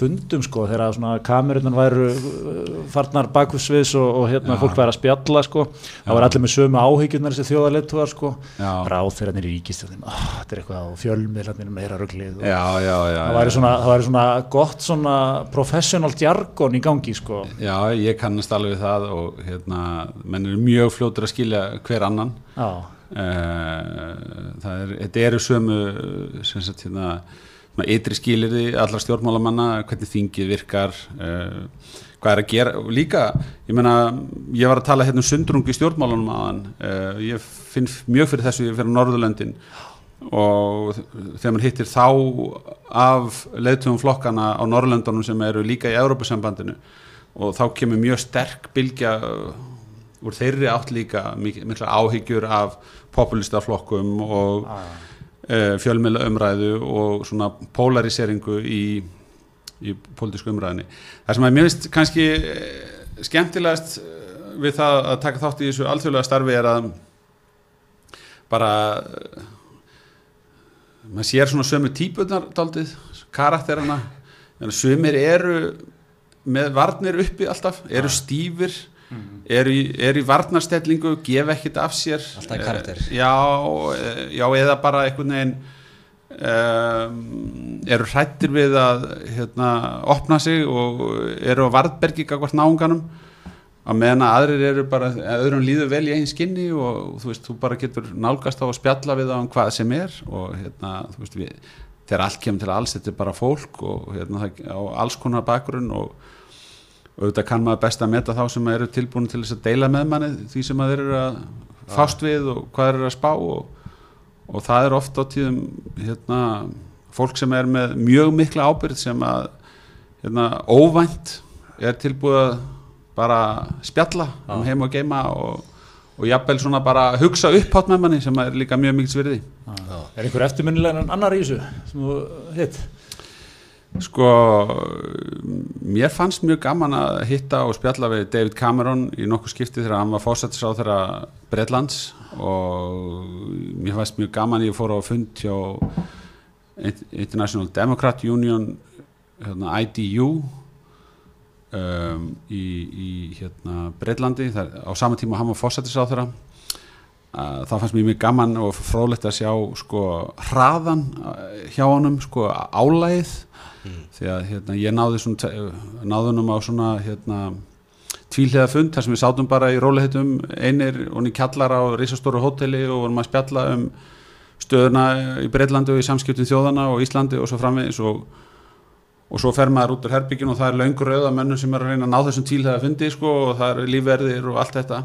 Speaker 1: fundum sko þegar svona kamerunan væru uh, farnar bakvissviðs og, og hérna
Speaker 3: Já.
Speaker 1: fólk væri að spjalla sko það var allir með sömu áhyggjurnar þessi þjóðarleituar sko.
Speaker 3: Já.
Speaker 1: ráþeirarnir í ríkistjóðin oh, þetta er eitthvað á fjölmiðlarnir meira rugglið og
Speaker 3: já, já,
Speaker 1: það væri svona, svona gott svona professional jargon í gangi sko.
Speaker 3: Já, ég kannast alveg það og hérna, menn eru mjög fljótur að skilja hver annan.
Speaker 1: Já,
Speaker 3: Eh, það er, þetta eru sömu sem sagt hérna ytri skilirði allar stjórnmálamanna hvernig þingið virkar uh, hvað er að gera. Líka, ég meina ég var að tala hérna um sundrung í stjórnmálunum aðan uh, ég finn mjög fyrir þessu fyrir Norðurlöndin. Og þegar mann hittir þá af leiðtugum flokkana á Norrlöndunum sem eru líka í Európusambandinu og þá kemur mjög sterk bylgja uh, úr þeirri átt líka mik- mikla áhyggjur af populistaflokkum og
Speaker 1: já,
Speaker 3: uh, fjölmiðla umræðu og svona polariseringu í, í pólitísku umræðinni. Það sem að mér finnst kannski eh, skemmtilegast eh, við það að taka þátt í þessu alþjóðlega starfi er að bara eh, maður sér svona sömu típunar daldið, karakterana en sömur eru með varnir uppi alltaf, eru stífir eru í, er í varnarstellingu gefa ekkert af sér.
Speaker 2: Alltaf í karakter.
Speaker 3: Eh, já, eh, já, eða bara einhvern veginn um, eru hrættir við að hérna, opna sig og eru á varðbergi gagvart náunganum. Að meðan að aðrir eru bara öðrum líður vel í einn skinni og þú veist, þú bara getur nálgast á að spjalla við það um hvað sem er og hérna, þú veist, við, þegar allt kemur til alls, þetta er bara fólk og hérna, á alls konar bakgrunn og og auðvitað kann maður best að meta þá sem eru tilbúin til þess að deila með manni því sem að þeir eru að fást við og hvað eru að spá og, og það er oft á tíðum hérna, fólk sem er með mjög mikla ábyrgð sem að hérna, óvænt er tilbúið að bara spjalla um heim og geima og, og jafnvel svona bara hugsa upphátt með manni sem er líka mjög mikils virði
Speaker 2: Já.
Speaker 1: er einhver eftirminnilega en annar í þessu sem þú hitt?
Speaker 3: Sko, mér fannst mjög gaman að hitta og spjalla við David Cameron í nokkuð skipti þegar hann var fórsættis á þeirra Breitlands og mér fannst mjög gaman ég fór á fund hjá International Democrat Union hérna, IDU um, í, í hérna, Breitlandi á sama tíma hann var fórsættis á þeirra Það fannst mér mjög gaman og frólægt að sjá sko hraðan uh, hjá honum sko álægið mm. því að hérna, ég náði svona náðunum á svona hérna tvíliða fund þar sem við sátum bara í rólehitum einir og niður kjallara á reysastóru hóteli og vorum að spjalla um stöðuna í Breitlandi og í samskiptum þjóðana og Íslandi og svo framvegis og, og svo fer maður út úr herbyggin og það er laungur auða mennum sem er að reyna að ná þessum tvíliða fundi sko og það er lífverðir og allt þetta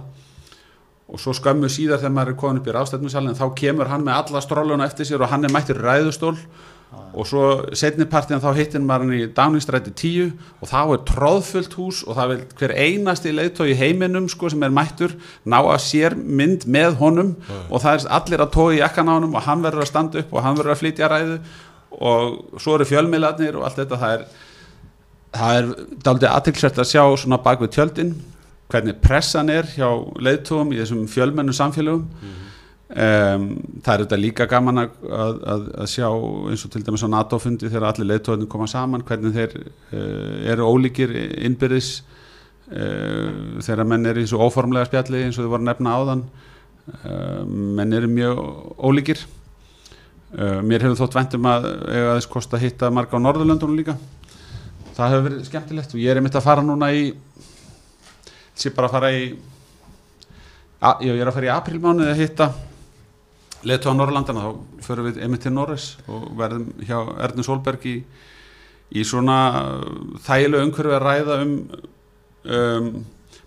Speaker 3: og svo skömmu síðar þegar maður er komin upp í rástætnusalinn þá kemur hann með alla stróluna eftir sér og hann er mættur ræðustól ah. og svo setnipartin þá hittin maður hann í Downingstræti 10 og þá er tróðfullt hús og það vil hver einasti leiðtói í heiminum sko sem er mættur ná að sér mynd með honum ah. og það er allir að tói í ekkan á honum og hann verður að standa upp og hann verður að flytja ræðu og svo eru fjölmiðlarnir og allt þetta það er, það er daldið aðtilsvært að sjá svona bak við tjöldin hvernig pressan er hjá leiðtúum í þessum fjölmennu samfélögum. Mm -hmm. um, það er þetta líka gaman að, að, að sjá eins og til dæmis á NATO-fundi þegar allir leiðtúarnir koma saman hvernig þeir uh, eru ólíkir innbyrðis uh, þegar menn er í svo óformlega spjalli eins og þau voru nefna áðan. Uh, menn eru mjög ólíkir. Mér hefur þótt vendum að eiga þess kost að hitta marga á Norðurlöndunum líka. Það hefur verið skemmtilegt og ég er einmitt að fara núna í sé bara að fara í að, ég er að fara í aprilmánuði að hitta letu á Norrlandana þá förum við einmitt til Norris og verðum hjá Ernur Solberg í, í svona þægilegu umhverfi að ræða um, um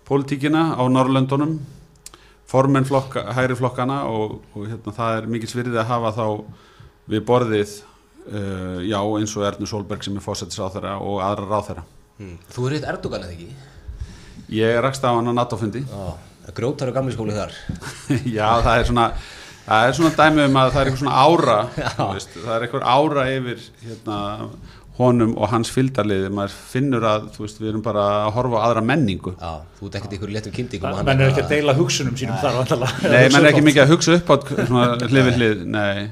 Speaker 3: pólitíkina á Norrlöndunum formen flokka, hæri flokkana og, og hérna, það er mikil svirði að hafa þá við borðið uh, já eins og Ernur Solberg sem er fósættis á þeirra og aðra ráð þeirra
Speaker 2: hmm. Þú er eitt Erdogan eða ekki?
Speaker 3: Ég rakst á hann á NATO-fundi.
Speaker 2: Grótar og gamli skóli þar.
Speaker 3: Já, það er svona það er svona dæmi um að það er eitthvað svona ára veist, það er eitthvað ára yfir hérna, honum og hans fylgdarliði maður finnur að veist, við erum bara að horfa á aðra menningu.
Speaker 2: Já, þú ert ekkert ykkur letur kynningum
Speaker 1: Menn er ekki að deila hugsunum sínum þar
Speaker 3: Nei, menn er ekki mikið að hugsa upp á hlið við hlið Nei,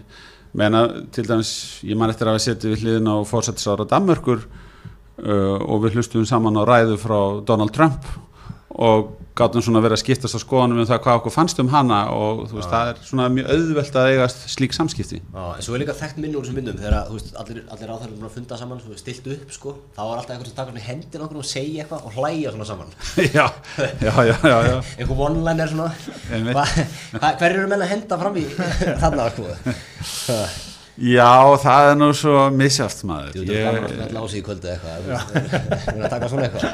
Speaker 3: menna til dæmis ég man eftir að við setjum við hliðin á fórsættisára Danmörkur uh, og við hlustum saman á ræðu frá Donald Trump og gáttum svona verið að skiptast á skoðanum um það hvað okkur fannst um hana og þú veist, það er svona mjög auðvelt að eigast slík samskipti.
Speaker 2: Já, en svo er líka þekkt minni úr þessum myndum þegar, þú veist, allir, allir áþærlega búin að funda saman þú veist, stilt upp, sko, þá var alltaf eitthvað sem takar svona hendin okkur og segja eitthvað og hlæja svona saman.
Speaker 3: Já, já, já, já, já.
Speaker 2: Eitthvað one-liner svona. Hva, Hver eru menna að henda fram í þarna, sko
Speaker 3: Já, það er nú svo misjáft maður.
Speaker 2: Þú var alltaf lási í kvöldu eitthvað. Þú veit að taka svona eitthvað.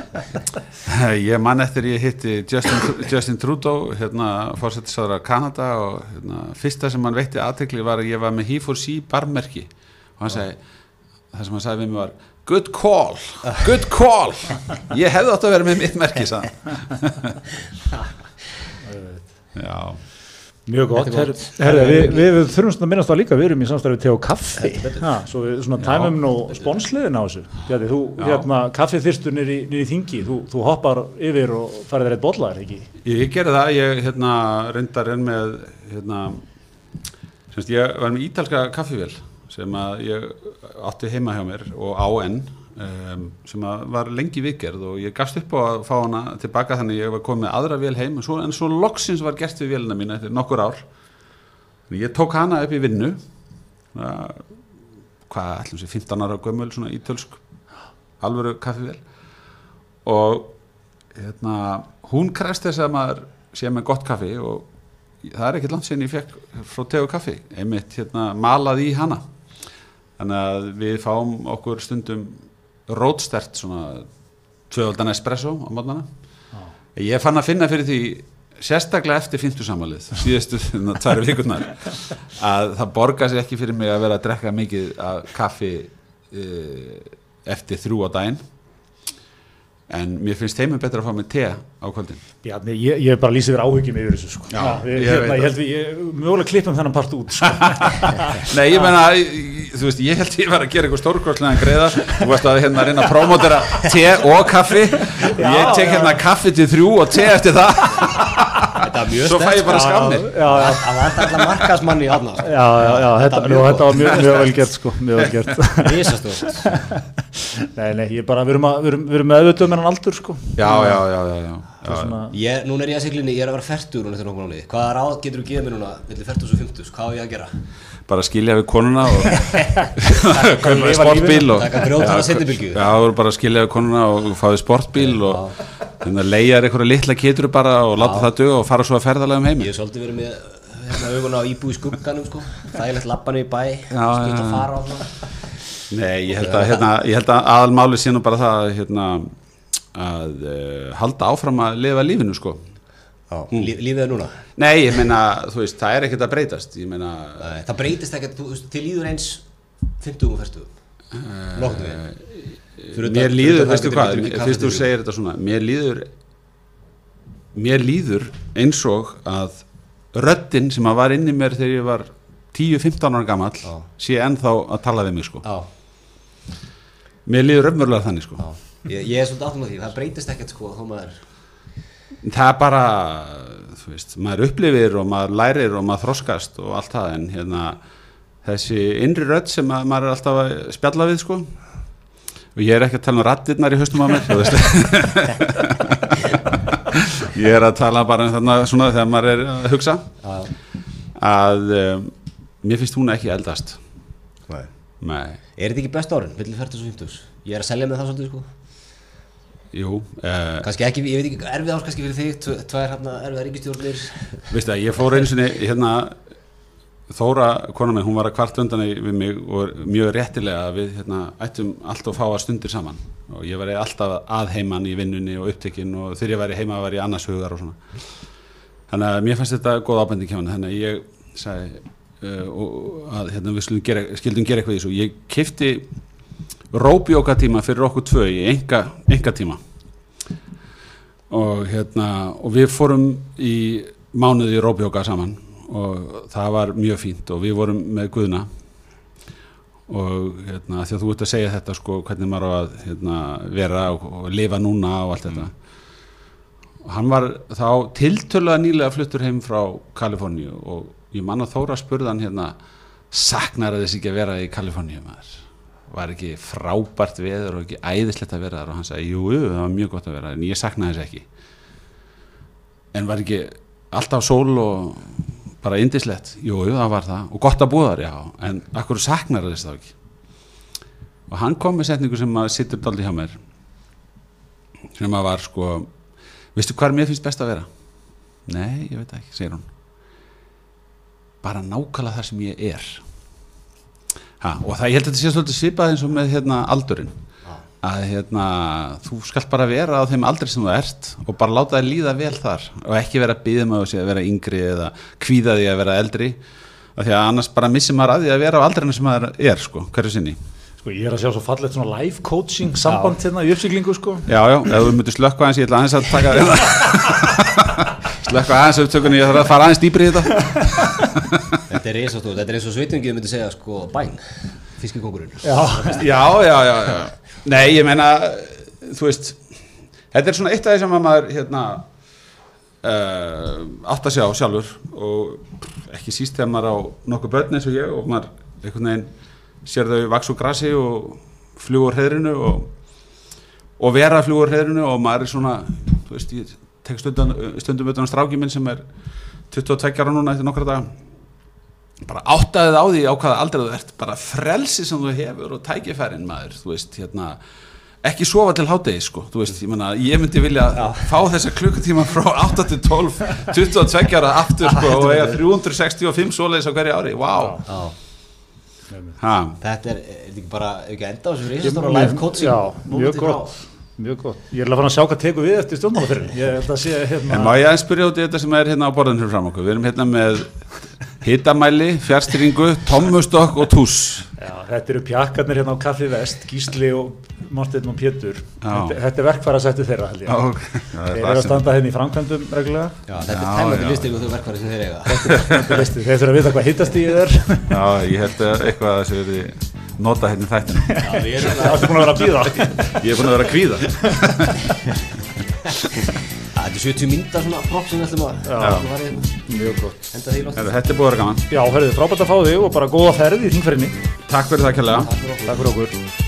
Speaker 3: Ég man eftir ég hitti Justin, Justin Trudeau hérna fórsettisáður af Kanada og hérna, fyrsta sem hann veitti aðtekli var að ég var með He4C barmerki. Og hann segi, það sem hann sagði við mig var Good call, good call. Ég hefði átt að vera með mitt merki Já
Speaker 1: Mjög gott, Herri, Herri, við, við þurfum svona að minnast á líka, við erum í samstæðu te og kaffi, ha, svo við svona tæmum nú spónsliðin á þessu, Bjarni, þú, hérna, kaffið þyrstur nýri í þingi, þú, þú hoppar yfir og farið þér eitt bollaðar, ekki?
Speaker 3: Ég, ég gerði það, ég hérna, reyndar enn með, hérna, semst, ég var með ítalska kaffivél sem að ég átti heima hjá mér og á enn, Um, sem var lengi viðgerð og ég gafst upp á að fá hana tilbaka þannig ég var komið aðra vél heim. En svo, en svo loksins var gert við vélina mín eftir nokkur ár. Þannig ég tók hana upp í vinnu. Hvað, ætlum sé 15 ára gömul, svona ítölsk alvöru kaffivél. Og hérna, hún kræst þess að maður sé með gott kaffi og það er ekkert langt sen ég fekk frá tegu kaffi, einmitt hérna, malað í hana. Þannig að við fáum okkur stundum rótstert svona tvööldan espresso á mótnana ah. ég fann að finna fyrir því sérstaklega eftir finnstu samalið síðustu tvær vikurnar að það borgar sér ekki fyrir mig að vera að drekka mikið kaffi uh, eftir þrjú á daginn en mér finnst þeimur betra að fá með te á kvöldin.
Speaker 1: Já, ég, ég er bara lýsið verið áhyggjum yfir þessu sko.
Speaker 3: Já,
Speaker 1: við,
Speaker 3: ég
Speaker 1: hérna, ég held við, ég, mögulega klippum þennan part út sko.
Speaker 3: Nei, ég meina, ég- þú veist, ég held ég var að gera eitthvað stórkostlega greiða. Þú veist að hérna reyna að prómótera te og kaffi. Ég tek hérna kaffi til þrjú og te eftir það
Speaker 2: mjög
Speaker 3: Svo fæ ég bara skamni
Speaker 1: já, já,
Speaker 2: Það var alltaf markasmanni í hann
Speaker 1: já, já, já þetta,
Speaker 2: var mjög
Speaker 1: þetta var mjög, mjög vel gert sko, mjög vel gert Nei, nei, ég er bara, við erum, að, við erum, við erum meðvituð með hann aldur sko
Speaker 3: Já, já, já, já, já,
Speaker 1: Það er
Speaker 3: já.
Speaker 1: svona,
Speaker 2: Ég, núna er ég að siglinni, ég er að vera færtur. Hvaða ráð getur þú gefið mér núna millir færtus og fymtus? Hvað á ég að gera?
Speaker 3: Bara skilja við konuna og
Speaker 1: lifa
Speaker 3: sportbíl og þú eru bara skilja við konuna og fáið sportbíl og hérna leiðar einhverja litla kituru bara og láta það dög og fara svo að ferðalega um
Speaker 2: Ég
Speaker 3: heiminn
Speaker 2: hef svolítið verið með hérna augun á íbú í skugganum sko. Þægilegt lappan í bæ,
Speaker 3: Já,
Speaker 2: stutt
Speaker 3: já,
Speaker 2: að fara á.
Speaker 3: Nei, ég held að, hérna, ég held að aðalmáli nú bara það hérna, að uh, halda áfram að lifa lífinu sko.
Speaker 2: Lí, lífið er núna.
Speaker 3: Nei, ég meina, þú veist, það er ekkert að breytast meina,
Speaker 2: Nei, Það breytist ekkert, þú veist, til líður eins 50 og 40. Nokkuð við.
Speaker 3: Mér líður, veistu hvað fyrst þú segir þetta svona mér líður mér líður eins og að röddin sem að var inn í mér þegar ég var 10-15 ára gamall
Speaker 2: Já.
Speaker 3: sé ennþá að tala við mig sko.
Speaker 2: Já,
Speaker 3: mér líður raunverulega þannig sko.
Speaker 2: já. Ég, ég er svolítið áttum á því, það breytist ekkert sko, þó maður...
Speaker 3: það er bara þú veist, maður upplifir og maður lærir og maður þroskast og allt það en hérna þessi innri rödd sem að maður er alltaf að spjalla við sko. Og ég er ekki að tala um rattirnar í haustum á mér ég er að tala bara um þarna svona þegar maður er að hugsa. Að um, mér finnst hún ekki eldast.
Speaker 2: Nei.
Speaker 3: nei,
Speaker 2: Er þetta ekki best árin, millir 40 og 50? Ég er að selja með það svolítið sko.
Speaker 3: Jú uh,
Speaker 2: Kannski ekki, ég veit ekki, erfið ás kannski fyrir þig, tv- tvær hérna erfiða ríkistjórnir.
Speaker 3: veistu að ég fór einu sinni hérna Þóra, kona mig, hún var að kvart undan við mig og mjög réttilega að við hérna, ættum alltaf að fá að stundir saman. Og ég var alltaf að heiman í vinnunni og upptekinn og þegar ég væri heima var ég annars hugar og svona. Þannig að mér fannst þetta góð ábending hjá hann þannig að ég sagði uh, og, að hérna, við skildum gera, skildum gera eitthvað í þessu. Ég kifti róbjóka tíma fyrir okkur tvö í enga, enga tíma og hérna og við fórum í mánuði róbjóka saman og það var mjög fínt og við vorum með Guðna. Og hérna því að þú ert að segja þetta sko hvernig maður á að hérna, vera og, og lifa núna og allt þetta. Og hann var þá tiltölulega nýlega fluttur heim frá Kaliforníu og ég man að Þóra spurði hann hérna saknar þess ekki að vera í Kaliforníu maður var ekki frábært veður og ekki æðislegt að vera þar og hann sagði, jú, það var mjög gott að vera en ég saknaði þess ekki. En var ekki alltaf sól og bara indislegt, jú, það var það. Og gott að búa þar, já, en akkur saknar þess þá ekki? Og hann kom með setningu sem að sittur daldi hjá mér sem að var sko veistu hvað mér finnst best að vera? Nei, ég veit það ekki, segir hún. Bara nákvæmlega þar sem ég er ha, og það, ég held að þetta sé svolítið svipað eins og með hérna aldurinn. Að hérna, þú skalt bara vera á þeim aldri sem þú ert og bara láta þig líða vel þar og ekki vera byggja maður sig að vera yngri eða kvíða því að vera eldri. Af því að annars bara missir maður að því að vera á aldrinu sem maður er sko, hverju sinni.
Speaker 1: Sko, ég er að sjá svo fallegt svona life coaching samband hérna í uppsiglingu sko.
Speaker 3: Já, já, ef þú myndir slökka aðeins, ég ætla aðeins að taka slökka aðeins upptökunni, ég þarf að fara aðeins dýbri í þetta.
Speaker 2: Þetta er eins og stóð, þetta er eins og sveitingið myndi segja sko bæn, fiskikongurinn.
Speaker 1: Já,
Speaker 3: Já, já, já, já. Nei, ég meina, þú veist þetta er svona eitt af því sem að maður hérna uh, átt að sjá sjálfur og ekki síst þegar maður á nokkuð börn eins og ég og maður einhvern veginn sér þau vaks úr grasi og fljúur heðrinu og, og vera fljúur heðrinu og maður er svona, þú veist, ég tek stundum, stundum utan á stráki minn sem er 22 ára núna eftir nokkra daga. Bara áttaðið á því á hvaða aldrei þú ert. Bara frelsi sem þú hefur og tækifærin maður, þú veist, hérna ekki sofa til hádegi, sko, þú veist ég, mena, ég myndi vilja fá þessa klukkutíma frá 8 til 12, 22 ára aftur, sko, og eiga 365 svoleiðis á hverju ári, wow
Speaker 2: Já,
Speaker 3: ha,
Speaker 2: þetta er, er þetta ekki bara, ekki enda á þessu reisastóra life coaching?
Speaker 1: Já, mjög
Speaker 2: frá-
Speaker 1: gott Mjög gott Ég er alveg að fara að sjá hvað tekur við eftir stjórnmálafyrir Ég held að sé hérna
Speaker 3: en má ég aðeins spyrja út í þetta sem er hérna á borðinu fram okkur, við erum hérna með hitamæli, fjárstýringu, tommustokk og tús
Speaker 1: Já, þetta eru pjakkarnir hérna á Kaffi Vest, Gísli og Martin og Pétur. Þetta, þetta er verkfærasettu þeirra, held ég.
Speaker 3: Já, ok. Já, það
Speaker 1: Þeir
Speaker 3: er
Speaker 1: eru að standa hérna í framkvæmdum reglulega.
Speaker 2: Já, þetta er tæmandi
Speaker 3: já.
Speaker 2: listi og þau verkfæri sem þeir eiga
Speaker 1: Þetta er listið. Þeir þurfa að vita hvað hittast í er.
Speaker 3: Já, ég held að eitthvað að þessu verið nota hérna í þættinu.
Speaker 2: Já, við erum
Speaker 1: Það er búin að vera að býða.
Speaker 3: Ég er búin að vera að kvíða.
Speaker 2: Þetta er 70 mynda svona propp sem við ætlum að
Speaker 1: Já.
Speaker 2: hérna.
Speaker 1: Mjög gott.
Speaker 3: Þetta er búið að vera gaman.
Speaker 1: Já, hörðu, frábært að fá þig og bara góða ferð í þingferðinni.
Speaker 3: Takk fyrir það kjærlega.
Speaker 2: Takk fyrir okkur
Speaker 1: Takk fyrir okkur.